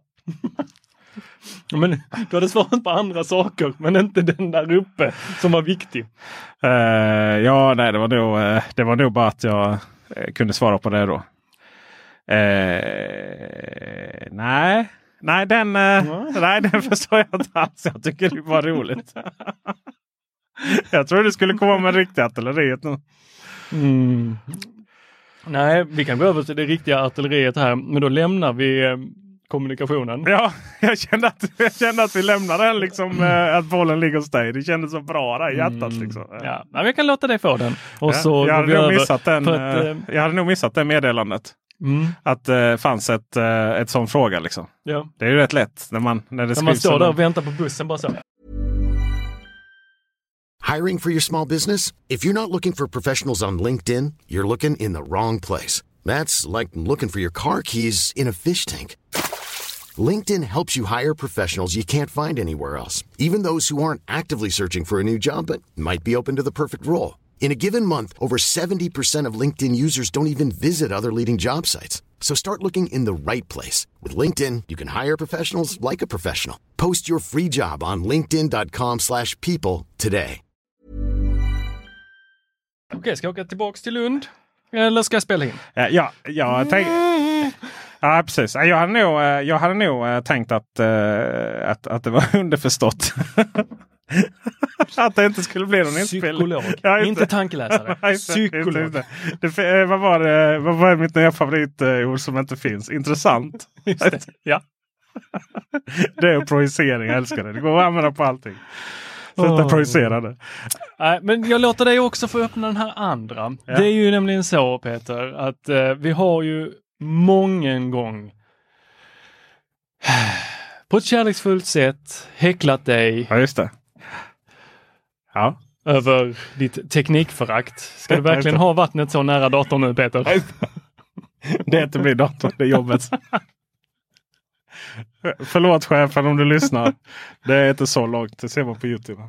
Men du hade svarat på andra saker, men inte den där uppe som var viktig. Eh, ja, nej, det var, nog, eh, det var nog bara att jag eh, kunde svara på det då. Eh, nej, nej den, eh, nej, den förstår jag inte alls. Jag tycker det var roligt. jag tror du skulle komma med riktigt artilleriet nu. Mm. Nej, vi kan gå över till det riktiga artilleriet här, men då lämnar vi eh, kommunikationen. Ja, jag kände att, jag kände att vi lämnar den liksom, eh, att bollen ligger hos dig. Det kändes så bra där i hjärtat. Liksom. Mm. Ja, men vi kan låta dig få den. Och så jag, går hade vi nog över. missat den, för att, eh, eh, jag hade nog missat det meddelandet. Mm, Att det eh, fanns ett, eh, ett sån fråga. Liksom. ja. Det är ju rätt lätt när man, när det När man står där och väntar på bussen bara så. Hiring for your small business? If you're not looking for professionals on LinkedIn, you're looking in the wrong place. That's like looking for your car keys in a fish tank. LinkedIn helps you hire professionals you can't find anywhere else, even those who aren't actively searching for a new job but might be open to the perfect role. In a given month, over 70% of LinkedIn users don't even visit other leading job sites. So start looking in the right place. With LinkedIn, you can hire professionals like a professional. Post your free job on linkedin.com/people slash people today. Okej, ska jag åka tillbaks till Lund? Eller ska jag spela in? Ja, ja, jag tänk... ja precis. Jag hade nog, eh, jag hade nog eh, tänkt att, eh, att, att det var underförstått. Att det inte skulle bli någon inspelning. Psykolog, Ja, inte det. tankeläsare. Inte- Psykolog. inte- Det, eh, vad, var det, vad var mitt nya favoritord som inte finns? Intressant. Det. Ja. det är projicering, jag älskar det. Det går att använda på allting. Sluta Åh. projicera det. Nej, men jag låter dig också få öppna den här andra. Ja. Det är ju nämligen så Peter att eh, vi har ju mången gång på ett kärleksfullt sätt häcklat dig Ja. Ja. över ditt teknikförakt. Ska du verkligen ha vattnet så nära datorn nu Peter? Det är inte min dator, det är jobbet. Förlåt chefen om du lyssnar. Det är inte så långt, det ser man på Youtube.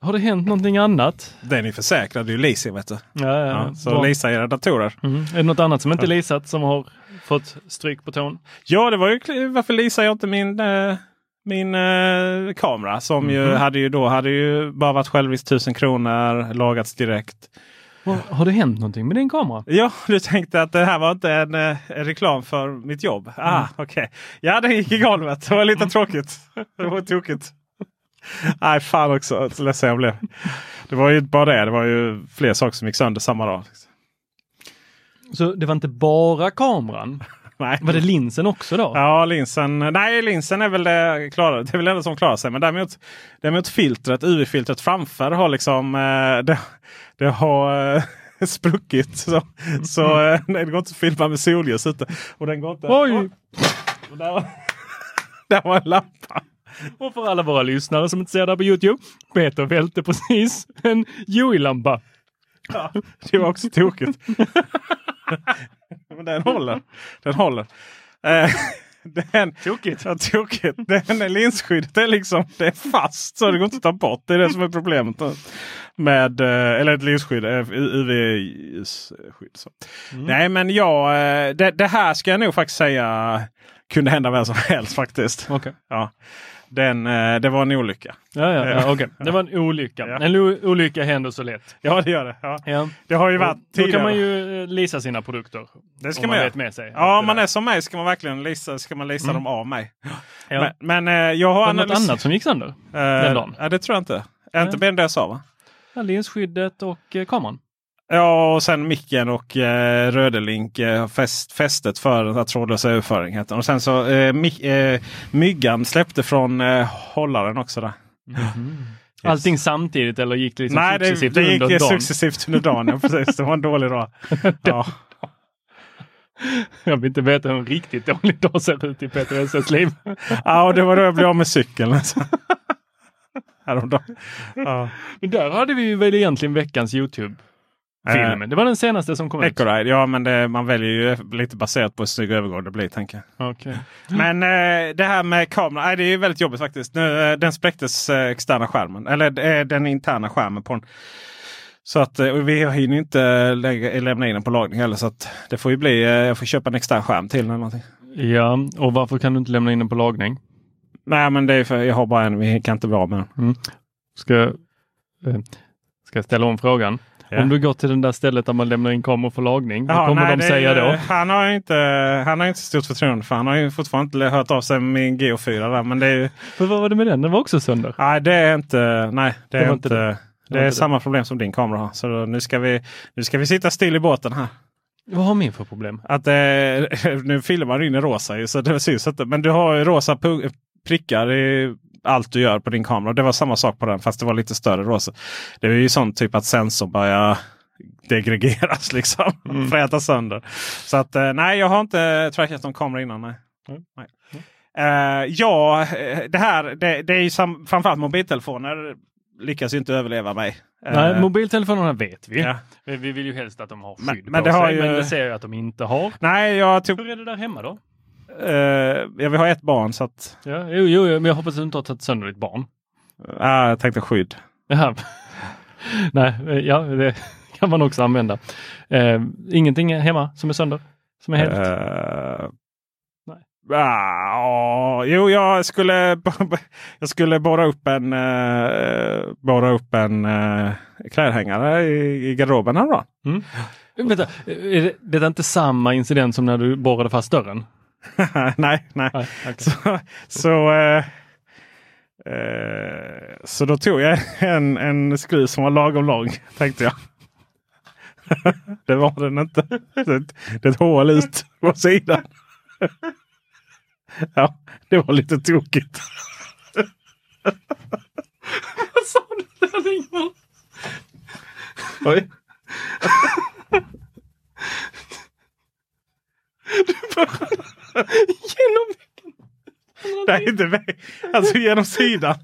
Har det hänt någonting annat? Den är försäkrad, det är ju leasing vet du. Ja, ja, Ja, så bra. leasa era datorer. Mm. Är det något annat som inte leasat som har fått stryk på tån? Ja, det var ju varför leasar jag inte min, eh, min eh, kamera som ju Mhm. hade ju då hade ju bara varit självrisk 1000 kronor, lagats direkt. Har- Har det hänt någonting med din kamera? Ja, du tänkte att det här var inte en, eh, en reklam för mitt jobb. Ah, Mm. okej. Ja, den gick i golvet. Det var lite tråkigt. Det var tokigt. Nej, fan också. Så ledsen jag blev. Det var ju inte bara det. Det var ju fler saker som gick sönder samma dag. Så det var inte bara kameran? Nej. Var det linsen också då? Ja, linsen. Nej, linsen är väl det klara. Det är väl det enda som klarar sig. Men däremot, däremot filtret, UV-filtret framför har liksom eh, det, det har eh, spruckit. Så, så eh, det går inte att filma med solljus ute. Och den går inte. Oj! Och där, var, där var en lampa. Och för alla våra lyssnare som inte ser det här på Youtube. Peter välte precis en Joey-lampa. Ja, det var också tokigt. Men den håller. Den håller. Eh, den, Tokigt. Ja, tokigt. Den linsskyddet är liksom det är fast så det går inte att ta bort. Det är det som är problemet. Med, eh, eller ett linsskydd, eh, UV-skydd. så. Nej men ja, eh, det, det här ska jag nog faktiskt säga kunde hända vem som helst faktiskt. Okej. Ja. Den, eh, det var en olycka. Ja, ja, ja, okej. Det var en olycka. Ja. En olycka händer så lätt. Ja det gör det. Ja. Ja. Det har ju varit Då kan tidigare. man ju eh, leasa sina produkter. det ska man man göra. vet med sig. Ja, om man är som mig ska man verkligen lisa, ska man lisa dem av mig. ja. Men, men eh, jag har Var det något analys- annat som gick sönder? Eh, den dagen? Ja, det tror jag inte. Inte mer än det jag sa va? Ja, linsskyddet och kameran. Ja, och sen micken och eh, Rödelink eh, fäst, fästet för den här trådlösa överföring. Heter den. Och sen så eh, my, eh, Myggan släppte från eh, hållaren också. Där. Allting samtidigt eller gick det liksom Nej, det, successivt det gick under dagen? successivt under dagen. Ja, precis. Det var en dålig dag. Ja. Jag vill inte veta hur en riktigt dålig dag ser ut i Peter Elses liv. ja, och det var då jag blev av med cykeln. Alltså. Häromdagen. Ja. Men där hade vi väl egentligen veckans Youtube-film. Eh. Det var den senaste som kom ut. Ecoride, ja men det, man väljer ju lite baserat på hur snygg övergång det blir. Tänker jag. Okej. Men eh, det här med kameran, nej, det är ju väldigt jobbigt faktiskt. Nu, eh, den spräcktes eh, externa skärmen, eller eh, den interna skärmen på den. Så att eh, vi hinner inte lägga, lämna in den på lagning heller. Så att det får ju bli, jag får köpa en extern skärm till eller någonting. Ja, och varför kan du inte lämna in den på lagning? Nej men det är för jag har bara en, vi kan inte bli av med den. Ska, eh, ska jag ställa om frågan? Ja. Om du går till det där stället där man lämnar in kameror för lagning, vad Jaha, kommer nej, de säga då? Han har inte, han har inte stort förtroende för han har ju fortfarande inte hört av sig med min Geo 4 där. Men det är ju, För vad var det med den? Den var också sönder. nej det är inte, nej det Det är inte, det. det. Är samma problem som din kamera har. Så då, nu, ska vi, nu ska vi sitta still i båten här. Vad har min för problem? Att, eh, nu filmar du in i rosa så det syns inte. Men du har ju rosa prickar i allt du gör på din kamera. Det var samma sak på den fast det var lite större rosa. Det är ju sån typ att sensorn börjar degregeras liksom. Mm. Fräta sönder. Så att eh, nej, jag har inte trackat någon kamera innan. Nej. Mm. nej. Eh, ja, eh, det här det, det är ju sam, framförallt mobiltelefoner lyckas inte överleva mig. Nej, mobiltelefonerna vet vi. ja. Men vi vill ju helst att de har Men- skydd men på det sig, ju- men det ser jag att de inte har. Nej, jag tog, Hur är det där hemma då? Eh, jag vill ha ett barn så att Ja, jo, jo, men jag hoppas att du inte har tagit sönder ditt barn. ah, jag tänkte skydd. Jaha. Nej, eh, ja, det kan man också använda. Eh, ingenting hemma som är sönder? Som är helt? Uh, Nej. Ah, jo, jag skulle, jag skulle borra upp en, uh, borra upp en uh, klädhängare i, i garderoben häromdagen. Vänta, är det, det är inte samma incident som när du borrade fast dörren? nej, nej. Nej, okej. Så, så, eh, eh, så då tog jag en, en skruv som var lagom lång, tänkte jag. det var den inte. Det, det är ett hål ut på sidan. ja, det var lite tokigt. Vad sa du där Ingmar? Oj. Genom Nej, inte väg. Alltså genom sidan.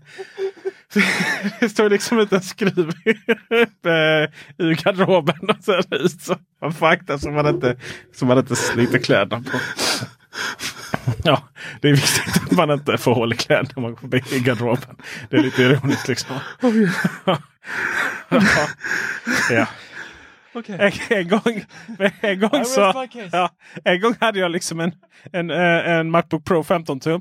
Det står liksom inte en skruv eh, ur garderoben. Och så ut så man fakta som man inte, som man inte sliter kläderna på. Ja, det är viktigt att man inte får hål i kläderna när man går förbi i garderoben. Det är lite ironiskt liksom. ja. En, en gång, en gång så, ja, en gång hade jag liksom en, en, eh, en Macbook Pro 15 tum.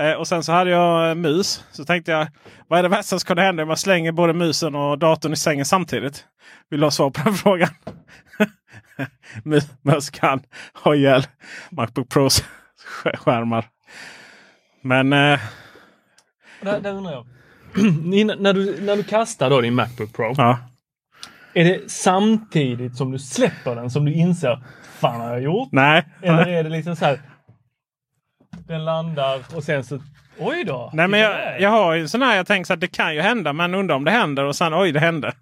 Eh, och sen så hade jag en mus. Så tänkte jag, vad är det värsta som kan hända om man slänger både musen och datorn i sängen samtidigt? Vill du ha svar på den frågan? Mus- kan ha ihjäl Macbook Pros sk- skärmar. Men eh, Där, där undrar jag. När, du, när du kastar då din Macbook Pro, ja. Är det samtidigt som du släpper den som du inser fan har jag gjort? Nej. Eller är det liksom så här. Den landar och sen så oj då. Nej men jag, jag har ju sån här jag tänker så att det kan ju hända men undrar om det händer och sen oj det hände.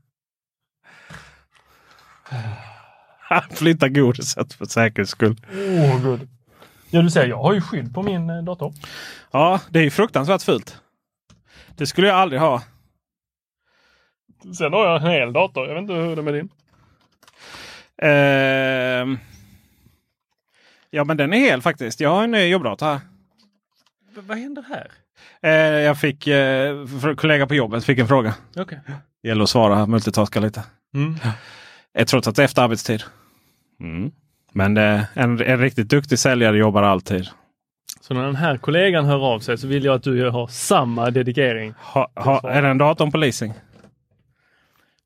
Flytta godiset för säkerhets skull. Åh gud. Ja du ser, jag har ju skydd på min eh, dator. Ja, det är ju fruktansvärt fult. Det skulle jag aldrig ha. Sen har jag en hel dator. Jag vet inte hur det är med din. Ehm. ja, men den är hel faktiskt. Jag har en ny jobbdator här. V- vad händer här? Eh, jag fick, eh, för en kollega på jobbet fick en fråga. Okej. Gäller att svara, multitaska lite. Mm. Eh, trots att det är efter arbetstid. Mm. Men eh, en, en riktigt duktig säljare jobbar alltid. Så när den här kollegan hör av sig så vill jag att du har samma dedikering. Ha, ha, är den datorn på leasing?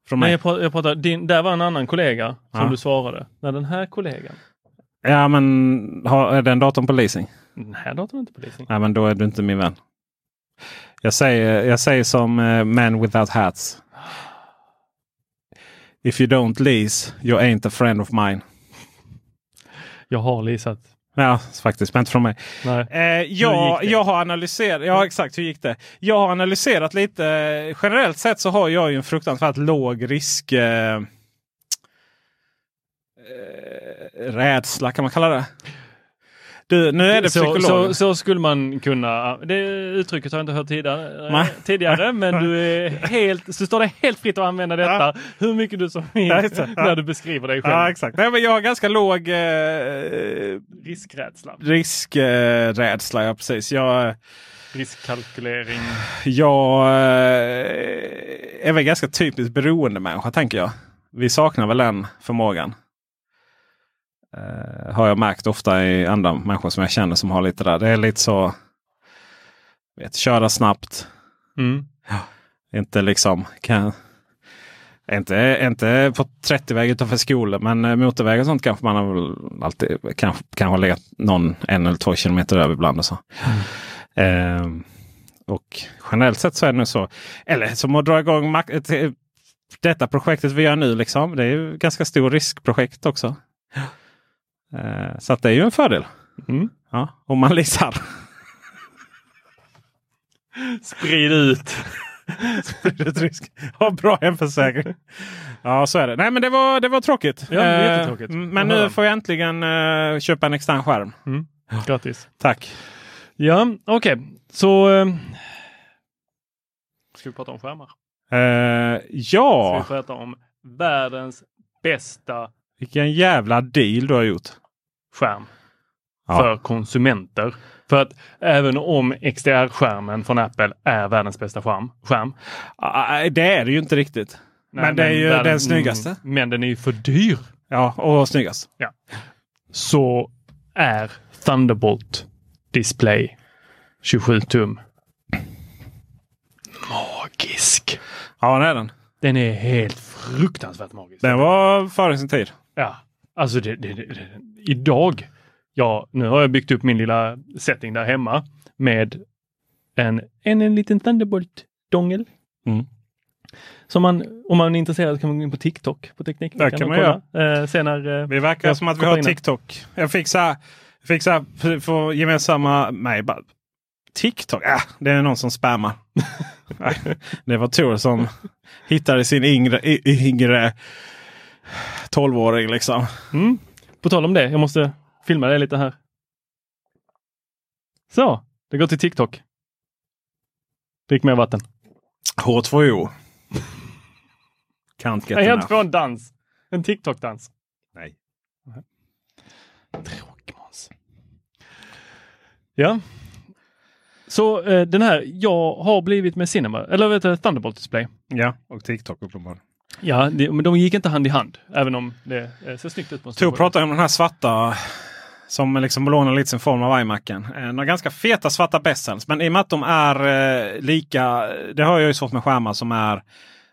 Från Nej, mig? jag pratar, jag pratar din, där var en annan kollega som Ja. du svarade. När den här kollegan. Ja men ha, är den datorn på leasing? Här datorn är inte på leasing. Nej men då är du inte min vän. Jag säger, jag säger som uh, Men Without Hats. If you don't lease, you ain't a friend of mine. Jag har leasat. Ja, faktiskt. Men inte från mig. Nej. Eh, jag, jag har analyserat. Ja, exakt. Hur gick det? Jag har analyserat lite. Generellt sett så har jag ju en fruktansvärt låg risk. Eh, eh, rädsla kan man kalla det. Du, nu är det så, så, så skulle man kunna, det uttrycket har jag inte hört tidigare, Nej. tidigare men du är helt, så står det helt fritt att använda detta Ja. hur mycket du som vill. Ja. när du beskriver dig själv. Ja, exakt. Nej, men jag har ganska låg eh, Riskrädsla, riskrädsla. Ja, precis. Jag, riskkalkylering. jag eh, är väl ganska typiskt beroendemänniska tänker jag. Vi saknar väl den förmågan. Eh, har jag märkt ofta i andra människor som jag känner som har lite där. Det är lite så. Vet, köra snabbt. Mm. Inte liksom. Kan, inte, inte på 30-väg utanför skolan men eh, motorväg och sånt kanske man har väl alltid kanske, kanske legat någon en eller två kilometer över ibland. Och så. Ehm, och generellt sett så är det nu så. Eller som att dra igång ett- detta projektet vi gör nu. Liksom. Det är ju ganska stor riskprojekt också. Ehm, så det är ju en fördel. Mm. Ja, om man leasar. Sprid ut. Sprider risk. Ha bra hemförsäkring. Ja, så är det. Nej, men det var, det var tråkigt. Ja, det Eh, mm, Men nu får jag äntligen eh, köpa en extern skärm. Mm. Grattis. Tack. Ja, okej. Så eh, ska vi prata om skärmar? Eh, Ska ja, vi prata om världens bästa vilken jävla deal du har gjort. Skärm Ja. för konsumenter. För att även om XDR-skärmen från Apple är världens bästa skärm, skärm det är det ju inte riktigt. nej, men det är ju världen- den snyggaste. mm, Men den är ju för dyr. Ja, och snyggast. Så är Thunderbolt Display 27 tum magisk. Ja, det är den. Den är helt fruktansvärt magisk. Den var före sin tid. Ja, alltså det, det, det, det. idag. Ja, nu har jag byggt upp min lilla setting där hemma med en, en, en liten Thunderbolt-dongel. Mm. Som man, om man är intresserad kan man gå in på TikTok på Teknik. Där kan man göra. Eh, sen när, eh, Det verkar som att vi har in. TikTok. Jag fick så här, fick så här för- gemensamma mig. Bara, TikTok? Äh, det är någon som spammar. Nej, det var Tor som hittade sin yngre, yngre 12-åring liksom. Mm. På tal om det, jag måste filma det lite här. Så, det går till TikTok. Drick mer vatten. H2O. Can't get Jag på en dans. En TikTok-dans. Nej. Tråkig Måns. Ja. Så eh, den här, jag har blivit med Cinema, eller vet du, Thunderbolt Display. Ja, och TikTok uppenbarligen. Ja, det, men de gick inte hand i hand, även om det eh, ser snyggt ut. Tor pratade om den här svarta som liksom lånar lite sin form av iMacen. Eh, Några ganska feta svarta bezels. Men i och med att de är eh, lika. Det har jag ju svårt med skärmar som är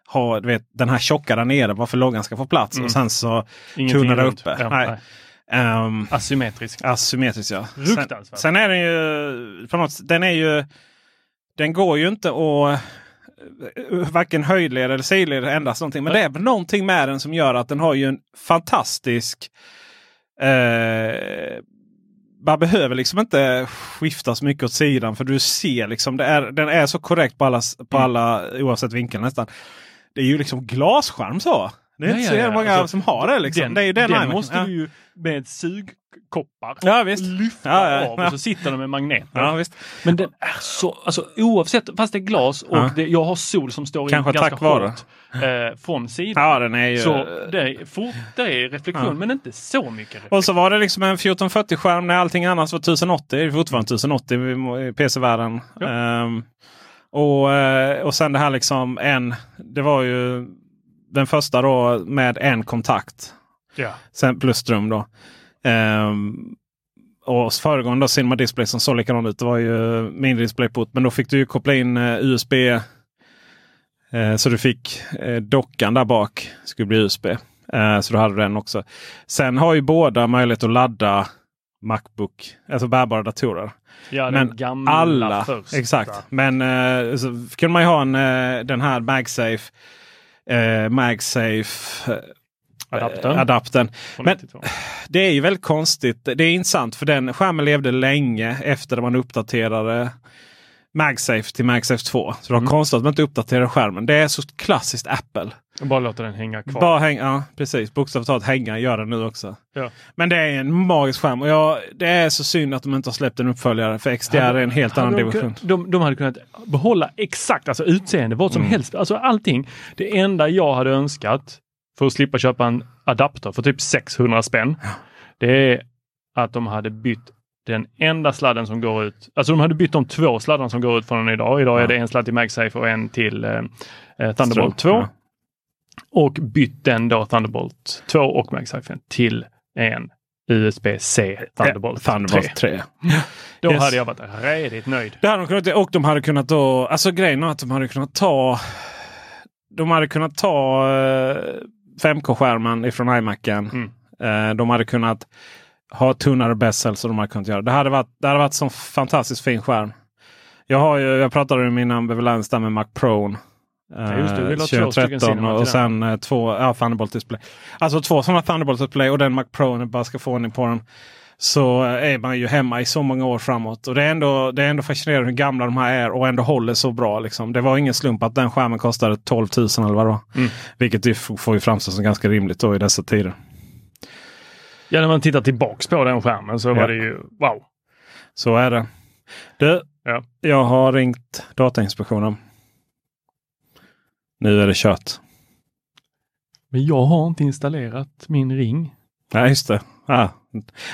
har du vet, den här tjocka där nere varför loggan ska få plats. Mm. Och sen så tunna där uppe. Ja, nej. nej. Ehm, Asymmetrisk. asymmetriskt ja. Sen, sen är den ju på något den är ju Den går ju inte att varken höjdled eller sidled ändras någonting. Men det är väl någonting med den som gör att den har ju en fantastisk eh, man behöver liksom inte skifta så mycket åt sidan för du ser liksom det är, den är så korrekt på alla, på Mm. alla oavsett vinkel nästan. Det är ju liksom glasskärm så. Det är Ja, inte ja, så ja. jävla många Alltså, som har det. Liksom. Den, det är ju den, den måste ja. du ju med sugkoppar Ja, visst. lyfta Ja, ja, av och så sitter den med magneter. Men den är så, alltså oavsett, fast det är glas och det, jag har sol som står Kanske in ganska tack vare. hårt eh, från sidan. Ja, den är ju... Så det är, fort, det är reflektion men inte så mycket reflektion. Och så var det liksom en 1440-skärm när allting annars var 1080. Det är fortfarande 1080 i PC-världen. Ja. Ehm, och, eh, och sen det här liksom en. Det var ju den första då med en kontakt. Ja. Sen plus ström då. Ehm, och föregående Cinema Display som såg likadan ut. Det var ju mindre DisplayPort. Men då fick du ju koppla in eh, USB. Eh, så du fick eh, dockan där bak. Skulle bli USB. Eh, så då hade du den också. Sen har ju båda möjlighet att ladda Macbook. Alltså bärbara datorer. ja, den Men alla. första. Exakt. Men eh, så kunde man ju ha en, eh, den här MagSafe. eh, MagSafe. Adaptern. adaptern. Men 92. det är ju väldigt konstigt. Det är intressant för den skärmen levde länge efter man uppdaterade MagSafe till MagSafe 2. Så det var Mm. konstigt att man inte uppdaterade skärmen. Det är så klassiskt Apple. Bara låta den hänga kvar. Bara hänga, ja, precis. Bokstavligt talat hänga gör den nu också. Ja. Men det är en magisk skärm och jag, det är så synd att de inte har släppt en uppföljare. För XDR är en helt annan Hade de, division. de, de hade kunnat behålla exakt alltså utseende, vad som Mm. helst. Alltså allting. Det enda jag hade önskat för att slippa köpa en adapter för typ 600 spänn. Det är att de hade bytt den enda sladden som går ut. Alltså de hade bytt de två sladdarna som går ut från den idag. Idag är det en sladd till MagSafe och en till eh, eh, Thunderbolt 2. Ja. Och bytt den då Thunderbolt 2 och MagSafe till en USB-C Thunderbolt, Thunderbolt 3. 3. Då Yes. hade jag varit redigt nöjd. Det hade de kunnat, och de hade kunnat då, alltså grejen är att de hade kunnat ta de hade kunnat ta eh, 5K-skärmen ifrån iMacen. Mm. Eh, de hade kunnat ha tunnare bezel så de hade kunnat göra. Det hade varit, det hade varit en sån fantastiskt fin skärm. Jag, har ju, jag pratade om min ambivalens där med Mac Pro. Ja, just det, två stycken Cinema och till sen eh, två ja, Thunderbolt display. Alltså två sådana Thunderbolt display och den Mac Pro bara ska få ordning på den. Så är man ju hemma i så många år framåt. Och det är ändå, det är ändå fascinerande hur gamla de här är och ändå håller så bra. Liksom. Det var ingen slump att den skärmen kostade 12 000 eller vad det var. Mm. Vilket ju får ju framstå som ganska rimligt då i dessa tider. Ja, när man tittar tillbaks på den skärmen så Ja. var det ju wow. Så är det. Du, Ja. jag har ringt Datainspektionen. Nu är det kört. Men jag har inte installerat min ring. Nej, just det. Ah,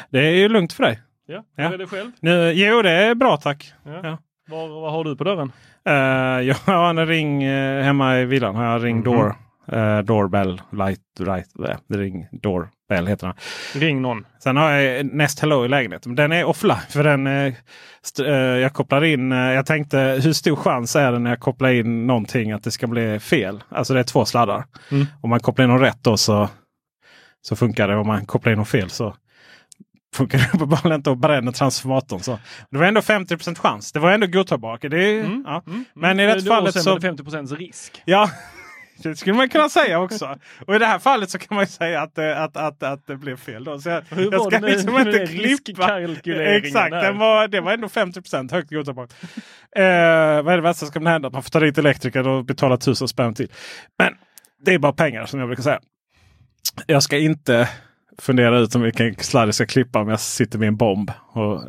det är ju lugnt för dig. Ja, Ja. hur är det själv? Nu, jo, det är bra tack. Ja. Ja. Vad, vad har du på dörren? Eh, jag har en ring eh, hemma i villan. Har jag ring Mhm. door. eh, doorbell. Light, right, eh, ring doorbell heter den. Ring någon. Sen har jag Nest Hello i lägenheten. Men den är offline. För den, jag kopplar in. jag tänkte hur stor chans är det när jag kopplar in någonting att det ska bli fel? Alltså det är två sladdar. Mm. Om man kopplar in dem rätt då så, så funkar det. Om man kopplar in dem fel så funkar uppenbarligen inte och bränner transformatorn. Så. Det var ändå 50 chans. Det var ändå godtagbart. Det Mm. ja. Mm. Men i Mm. det Och fallet så- var det 50% risk. Ja, det skulle man kunna säga också. Och i det här fallet så kan man ju säga att, det- att, att, att det blev fel. Då. Så jag, Hur jag ska liksom med inte klippa. Exakt, den var, det var ändå 50% högt godtagbart. Eh, vad är det värsta som kan hända? Att man får ta dit elektriker och betala tusen spänn till. Men det är bara pengar som jag brukar säga. Jag ska inte fundera ut om vilken sladd jag ska klippa om jag sitter med en bomb. Och,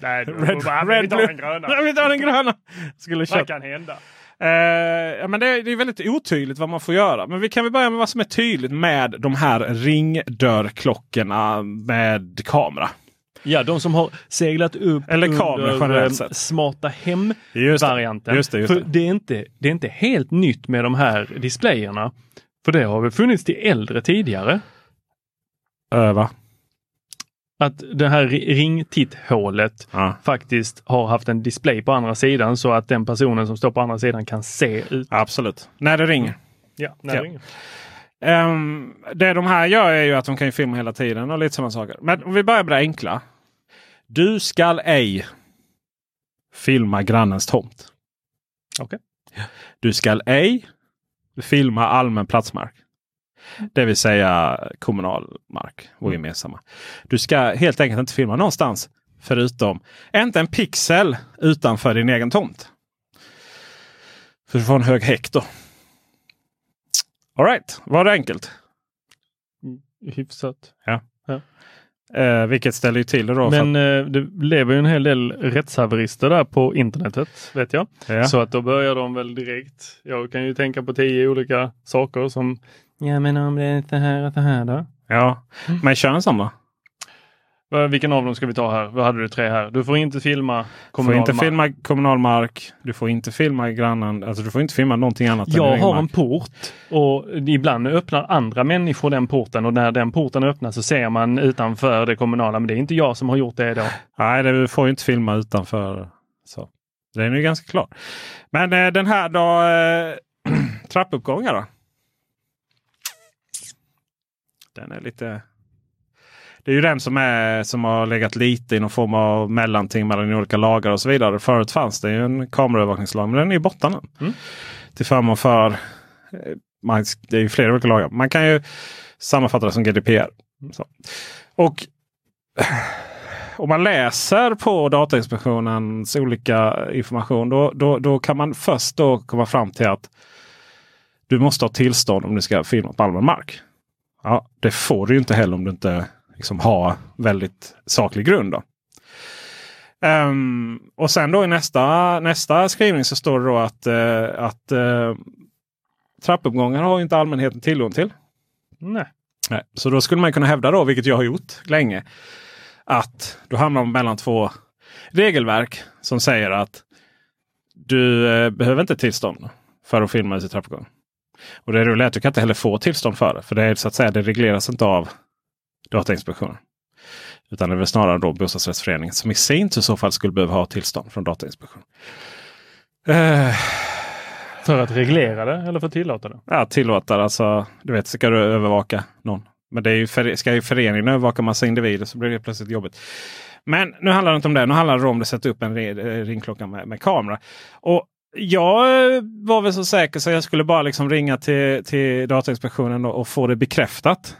Nej, Red, bara, red vi tar den gröna. Vi tar den gröna! Skulle Vad kan hända? Ja, men det, är- det är väldigt otydligt vad man får göra. Men vi kan väl börja med vad som är tydligt med de här ringdörrklockorna med kamera. Ja, de som har seglat upp Eller kameror under eh, smarta Just det. hem-varianten. Just det, just För det. det är, inte, det är inte helt nytt med de här displayerna. För det har väl funnits till äldre tidigare. Öva. Att det här ri- ringtitthålet Ja. faktiskt har haft en display på andra sidan så att den personen som står på andra sidan kan se ut. Absolut. När det ringer. Ja, när Ja. det ringer. Ehm, det de här gör är ju att de kan ju filma hela tiden och lite sådana saker. Men om vi börjar med det enkla. Du skall ej filma grannens tomt. Okej. Du skall ej filma allmän platsmark. Det vill säga kommunal mark och gemensamma. Du ska helt enkelt inte filma någonstans förutom inte en pixel utanför din egen tomt. För att få en hög häck då. Alright, var det enkelt? Hyfsat. Eh, vilket ställer ju till det då. Men eh, det lever ju en hel del rättshaverister där på internetet, vet jag. att, ja. Så att då börjar de väl direkt. Jag kan ju tänka på tio olika saker som Ja men om det är så här och så här då? ja. Men kör en sån då. Vilken av dem ska vi ta här? Vad hade du tre här? Du får inte filma Du får kommunal inte mark. filma kommunal mark. Du får inte filma grannen. Alltså du får inte filma någonting annat. än Jag egen har en port och ibland öppnar andra människor den porten och när den porten öppnas så ser man utanför det kommunala. Men det är inte jag som har gjort det då. Nej, det, du får ju inte filma utanför. Så. Den är ju ganska klar. Men eh, den här då. Eh, trappuppgångar då? Den är lite... Det är ju den som, är, som har legat lite i någon form av mellanting mellan olika lagar och så vidare. Förut fanns det ju en kameraövervakningslag men den är ju borta nu. Mm. Till förmån för man, det är ju flera olika lagar. Man kan ju sammanfatta det som GDPR. Så. Och om man läser på Datainspektionens olika information då, då, då kan man först då komma fram till att du måste ha tillstånd om du ska filma på allmän mark. Ja, det får du inte heller om du inte liksom har väldigt saklig grund. Då. Um, och sen då i nästa, nästa skrivning så står det då att, uh, att uh, trappuppgångar har inte allmänheten tillgång till. Nej. Nej. Så då skulle man kunna hävda då, vilket jag har gjort länge, att då hamnar man mellan två regelverk som säger att du uh, behöver inte tillstånd för att filma ut i trappuppgång. Och det roliga är att du kan inte heller få tillstånd för det. För det är så att säga, det regleras inte av Datainspektionen. Utan det är väl snarare då bostadsrättsföreningen som i sin tur i så fall skulle behöva ha tillstånd från Datainspektionen. Uh, för att reglera det eller för att tillåta det? Ja, tillåta det. Alltså, du vet, ska du övervaka någon. Men det är ju för, ska ju föreningen övervaka massa individer så blir det plötsligt jobbigt. Men nu handlar det inte om det. Nu handlar det om att sätta upp en ringklocka med, med kamera. Och jag var väl så säker så jag skulle bara liksom ringa till, till Datainspektionen och, och få det bekräftat.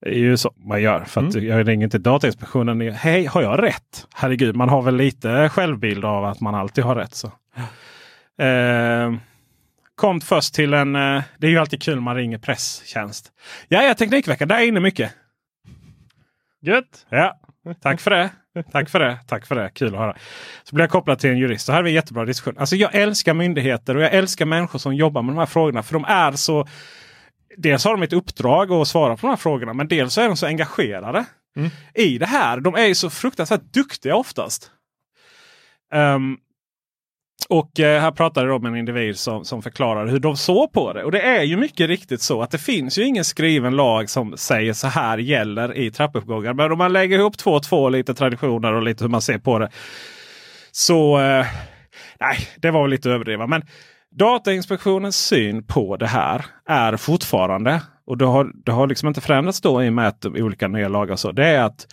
Det är ju så man gör. För att mm. Jag ringer till Datainspektionen. Hej, har jag rätt? Herregud, man har väl lite självbild av att man alltid har rätt. Så. Eh, kom först till en... Eh, det är ju alltid kul när man ringer presstjänst. Ja, ja, Teknikveckan, där är inne mycket. Gött! Ja, tack för det. Tack för det. Tack för det. Kul att höra. Så blir jag kopplad till en jurist. Så här vi en jättebra diskussion. Alltså jag älskar myndigheter och jag älskar människor som jobbar med de här frågorna. För de är så dels har de ett uppdrag att svara på de här frågorna. Men dels är de så engagerade mm. i det här. De är så fruktansvärt duktiga oftast. Um, och eh, här pratade de med en individ som, som förklarar hur de såg på det. Och det är ju mycket riktigt så att det finns ju ingen skriven lag som säger så här gäller i trappuppgångar. Men om man lägger ihop två och två lite traditioner och lite hur man ser på det. Så eh, nej, det var väl lite överdrivet. Men Datainspektionens syn på det här är fortfarande, och det har, det har liksom inte förändrats då i och med att olika nya lagar så. Det är att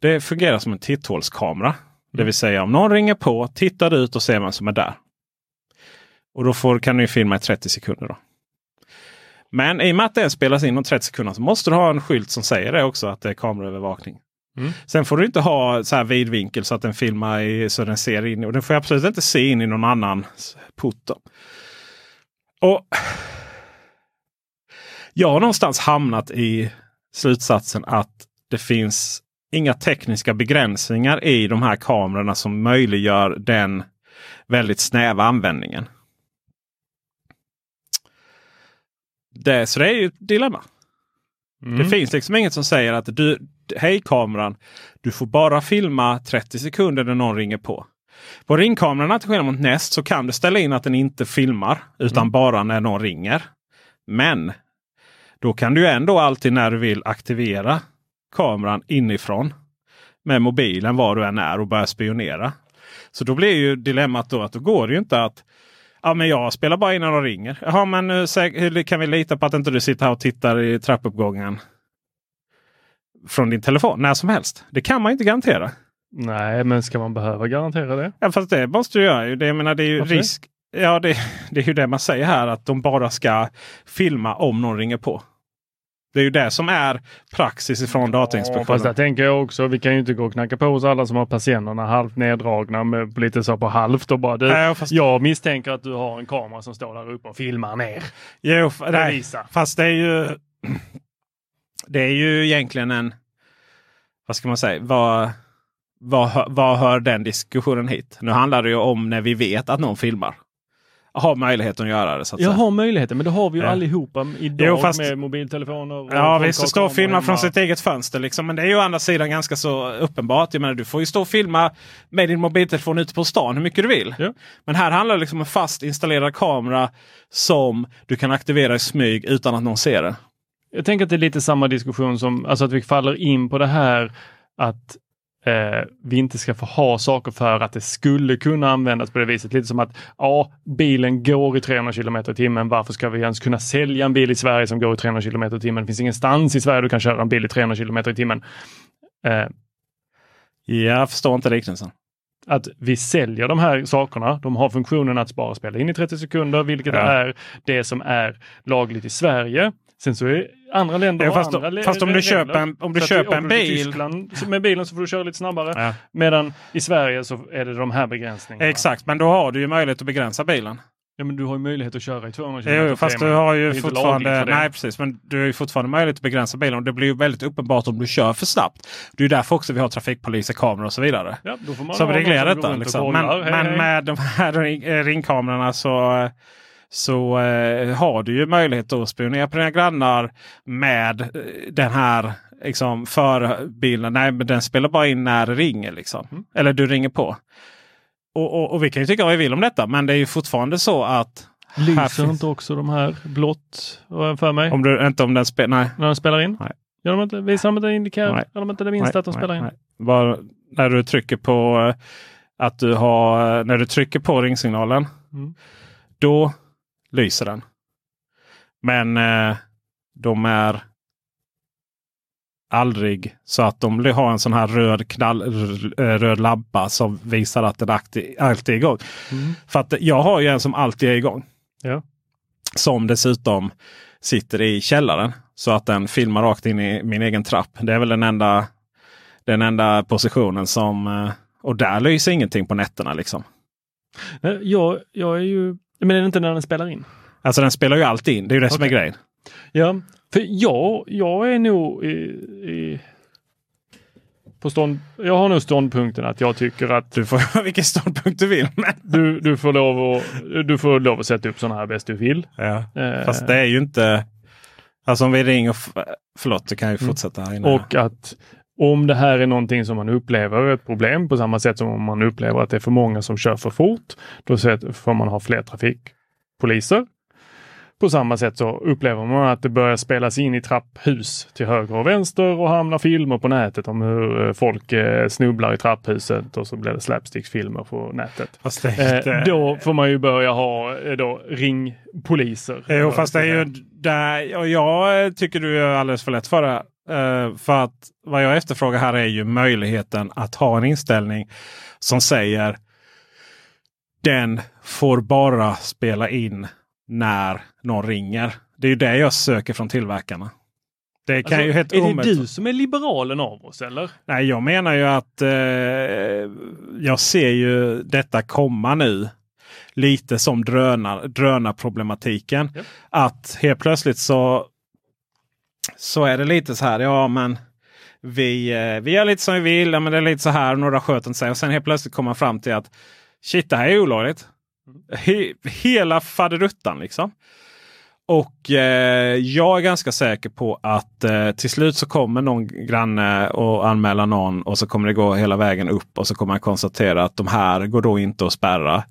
det fungerar som en titthålskamera. Det vill säga om någon ringer på, tittar ut och ser vem som är där. Och då får, kan du filma i 30 sekunder. Då. Men i och med att den spelas in om 30 sekunder så måste du ha en skylt som säger det också att det är kameraövervakning. Mm. Sen får du inte ha så här vidvinkel så att den filmar i, så den ser in. Och den får absolut inte se in i någon annan port. Och Jag har någonstans hamnat i slutsatsen att det finns inga tekniska begränsningar i de här kamerorna som möjliggör den väldigt snäva användningen. Det, så det är ju ett dilemma. Mm. Det finns liksom inget som säger att du, hej kameran, du får bara filma 30 sekunder när någon ringer på. På ringkameran till skillnad mot Nest så kan du ställa in att den inte filmar utan mm. bara när någon ringer. Men då kan du ändå alltid när du vill aktivera kameran inifrån med mobilen var du än är och börja spionera. Så då blir ju dilemmat då att då går det ju inte att Ja men jag spelar bara in när de ringer. Jaha men hur kan vi lita på att inte du sitter här och tittar i trappuppgången? Från din telefon när som helst. Det kan man inte garantera. Nej, men ska man behöva garantera det? Ja, fast det måste du göra. Det, jag menar, det är ju Varför? risk. Ja, det, det är ju det man säger här att de bara ska filma om någon ringer på. Det är ju det som är praxis ifrån Datainspektionen. Ja, fast där tänker jag också, vi kan ju inte gå och knacka på hos alla som har patienterna halvt neddragna med lite så på halvt och bara du, nej, fast... Jag misstänker att du har en kamera som står där uppe och filmar ner. Jo, nej, fast det är ju Det är ju egentligen en Vad ska man säga? Vad, vad, vad hör den diskussionen hit? Nu handlar det ju om när vi vet att någon filmar. Har möjligheten att göra det. Så att jag har möjligheten, men det har vi ju ja. allihopa idag jo, fast, med mobiltelefoner. Ja visst, stå och filma från sitt eget fönster. Liksom. Men det är ju å andra sidan ganska så uppenbart. Jag menar, du får ju stå och filma med din mobiltelefon ute på stan hur mycket du vill. Ja. Men här handlar det liksom om en fast installerad kamera som du kan aktivera i smyg utan att någon ser det. Jag tänker att det är lite samma diskussion som alltså att vi faller in på det här att eh, vi inte ska få ha saker för att det skulle kunna användas på det viset. Lite som att ja, bilen går i 300 km i timmen. Varför ska vi ens kunna sälja en bil i Sverige som går i 300 km i timmen? Det finns ingenstans i Sverige du kan köra en bil i 300 km i timmen. Eh, jag förstår inte liknelsen. att vi säljer de här sakerna. De har funktionen att spara och spela in i 30 sekunder, vilket Ja. är det som är lagligt i Sverige. Sen så är andra länder Ja, fast, andra fast om du köper en, om du Så köper en bil. Tyskland med bilen så får du köra lite snabbare. Ja. Medan i Sverige så är det de här begränsningarna. Exakt, men då har du ju möjlighet att begränsa bilen. Ja, men du har ju möjlighet att köra i 200 km. Jo, fast du har ju fortfarande... Nej, precis. Men du har ju fortfarande möjlighet att begränsa bilen. Och det blir ju väldigt uppenbart om du kör för snabbt. Det är ju därför också vi har trafikpoliser, kameror och så vidare. Ja, som reglerar detta. Liksom. Men, Hej, men hej. med de här ring, ringkamerorna så, så eh, har du ju möjlighet att spionera på dina grannar med eh, den här liksom, förbilen. Nej, men den spelar bara in när det ringer. Liksom. Mm. Eller du ringer på. Och, och, och vi kan ju tycka vad vi vill om detta. Men det är ju fortfarande så att Lyser inte också de här blått för mig? Om du inte om den spelar... Nej. När de spelar in? Nej. Gör de inte, visar de inte indikerar? De inte det minsta nej, att de spelar nej, in? nej. Bara när du trycker på eh, att du har... eh, När du trycker på ringsignalen. Mm. Då lyser den. Men eh, de är aldrig så att de har en sån här röd, knall, eh, röd lampa som visar att den akti- alltid är igång. Mm. För att jag har ju en som alltid är igång. Ja. Som dessutom sitter i källaren. Så att den filmar rakt in i min egen trapp. Det är väl den enda, den enda positionen som... eh, Och där lyser ingenting på nätterna liksom. Nej, Jag, jag är ju... Men är det inte när den spelar in? Alltså den spelar ju alltid in. Det är ju det som är grejen. Ja, för jag, jag är nog i, i på stånd, jag har nog ståndpunkten att jag tycker att Du får ha vilken ståndpunkt du vill. Men... du, du, får lov att, du får lov att sätta upp sådana här bäst du vill. Ja. Eh, Fast det är ju inte... Alltså om vi ringer... Förlåt, du kan ju Mm. fortsätta inne. Och att om det här är någonting som man upplever ett problem på samma sätt som om man upplever att det är för många som kör för fort. Då får man ha fler trafikpoliser. På samma sätt så upplever man att det börjar spelas in i trapphus till höger och vänster och hamnar filmer på nätet om hur eh, folk eh, snubblar i trapphuset och så blir det slapsticksfilmer på nätet. Är. Eh, då får man ju börja ha då, ringpoliser. Jo, fast det är ju där, och jag tycker du är alldeles för lätt för det. Eh, för att vad jag efterfrågar här är ju möjligheten att ha en inställning som säger den får bara spela in när någon ringer. Det är ju det jag söker från tillverkarna. Det kan Alltså, ju helt är det omöjligt- du som är liberalen av oss eller? Nej, jag menar ju att eh, jag ser ju detta komma nu. Lite som drönar, drönarproblematiken. Ja. Att helt plötsligt så, så är det lite så här. Ja, men vi, eh, vi gör lite som vi vill. Ja, men det är lite så här. Några sköter inte sig. Och sen helt plötsligt kommer man fram till att shit, det här är olagligt. He, hela faderuttan liksom. Och eh, jag är ganska säker på att eh, till slut så kommer någon granne och anmäla någon och så kommer det gå hela vägen upp och så kommer man konstatera att de här går då inte att spärra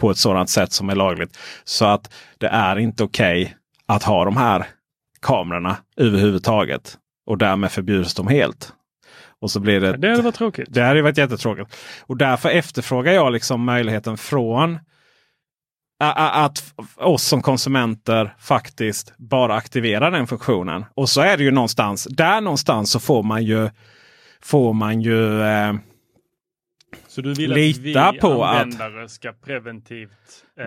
på ett sådant sätt som är lagligt. Så att det är inte okej att ha de här kamerorna överhuvudtaget. Och därmed förbjuds de helt. Och så blir det Det hade varit tråkigt. det hade varit jättetråkigt. Och därför efterfrågar jag liksom möjligheten från att oss som konsumenter faktiskt bara aktivera den funktionen. Och så är det ju någonstans, där någonstans så får man ju får man ju eh, Så du vill Lita att vi på att- användare ska preventivt eh,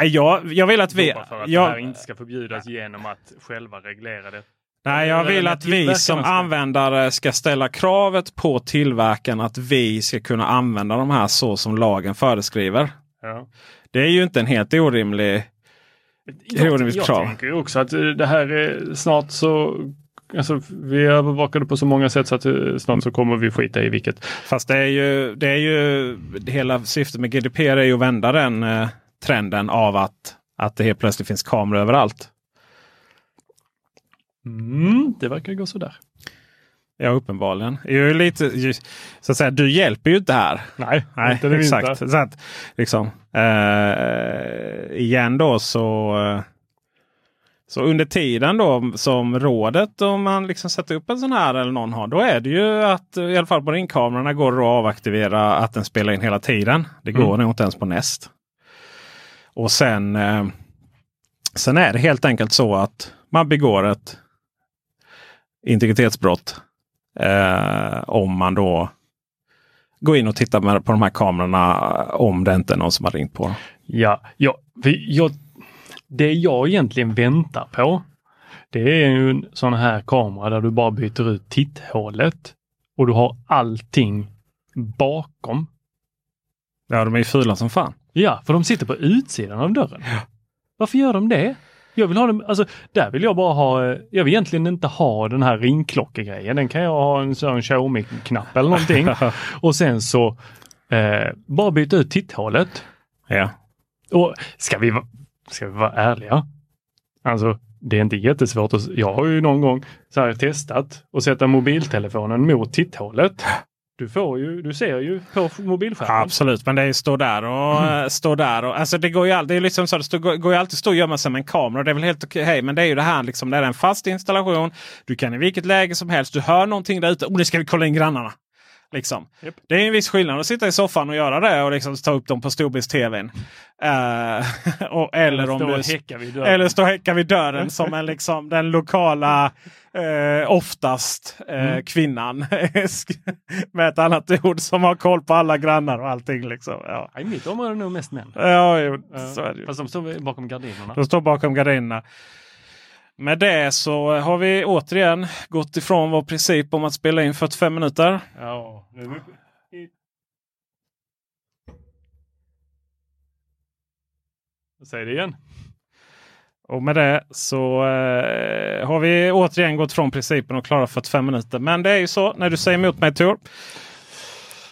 jag, jag vill att vi... för att det Jag, här inte ska förbjudas genom att själva reglera det? nej, jag vill att vi som användare ska ställa kravet på tillverkaren att vi ska kunna använda de här så som lagen föreskriver. Ja. Det är ju inte en helt orimlig Jag, orimligt jag krav. tänker ju också att eh, det här är snart så Alltså, vi är övervakade på så många sätt så att eh, snart så kommer vi skita i vilket. Fast det är ju, det är ju hela syftet med GDPR är ju att vända den eh, trenden av att, att det helt plötsligt finns kameror överallt. Mm, det verkar gå sådär. Ja, uppenbarligen. Jag är lite, så att säga, du hjälper ju inte här. Nej, Nej, inte exakt. minsta. Så att, liksom, eh, igen då så, så under tiden då som rådet om man liksom sätter upp en sån här eller någon har. Då är det ju att i alla fall på ringkamerorna går det att avaktivera att den spelar in hela tiden. Det går Mm. nog inte ens på näst. Och sen, eh, sen är det helt enkelt så att man begår ett integritetsbrott. Eh, om man då gå in och titta med, på de här kamerorna om det inte är någon som har ringt på dem. Ja, ja jag, det jag egentligen väntar på det är ju en sån här kamera där du bara byter ut titthålet och du har allting bakom. Ja, de är ju fula som fan. Ja, för de sitter på utsidan av dörren. Varför gör de det? Jag vill ha dem, alltså där vill jag bara ha, jag vill egentligen inte ha den här ringklockegrejen. Den kan jag ha en sån Xiaomi-knapp eller någonting. och sen så eh, bara byta ut titthålet. Ja. Och ska vi, ska vi vara ärliga? Alltså, det är inte jättesvårt. Att, jag har ju någon gång så här testat att sätta mobiltelefonen mot titthålet. Du får ju, du ser ju på mobilskärmen. Absolut, men det är ju stå där och Mm. eh, stå där. Och, alltså det går ju, all, det är liksom så, det står, går, går ju alltid att stå och gömma sig med en kamera. Det är väl helt okej. Men det är ju det här liksom. Det är en fast installation. Du kan i vilket läge som helst. Du hör någonting där ute. Och nu ska vi kolla in grannarna. Liksom. Japp. Det är en viss skillnad att sitta i soffan och göra det och liksom ta upp dem på storbilds-tvn. Och, eller, om stå du eller stå och häcka vid dörren som en, liksom, den lokala, eh, oftast eh, Mm. kvinnan. med ett annat ord som har koll på alla grannar och allting. Liksom. Ja, I mitt område är det nog mest män. ja jo, så är det ju. Fast de står bakom gardinerna. De står bakom gardinerna. Med det så har vi återigen gått ifrån vår princip om att spela in 45 minuter. Ja, Säg det igen. Och med det så eh, har vi återigen gått från principen och klarat 45 minuter. Men det är ju så när du säger emot mig Tor.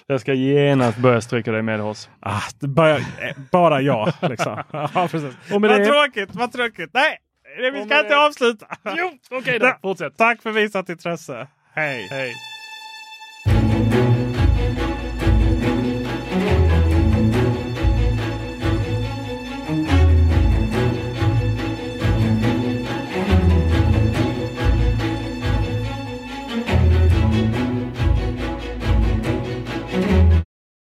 Jag ska genast börja stryka dig med oss. Ah, börjar, eh, bara jag. Liksom. ja, precis. Och med vad det- tråkigt, vad tråkigt. Nej, vi ska inte avsluta. Jo, okej då. Ja. Fortsätt. Tack för visat intresse. Hej. Hej.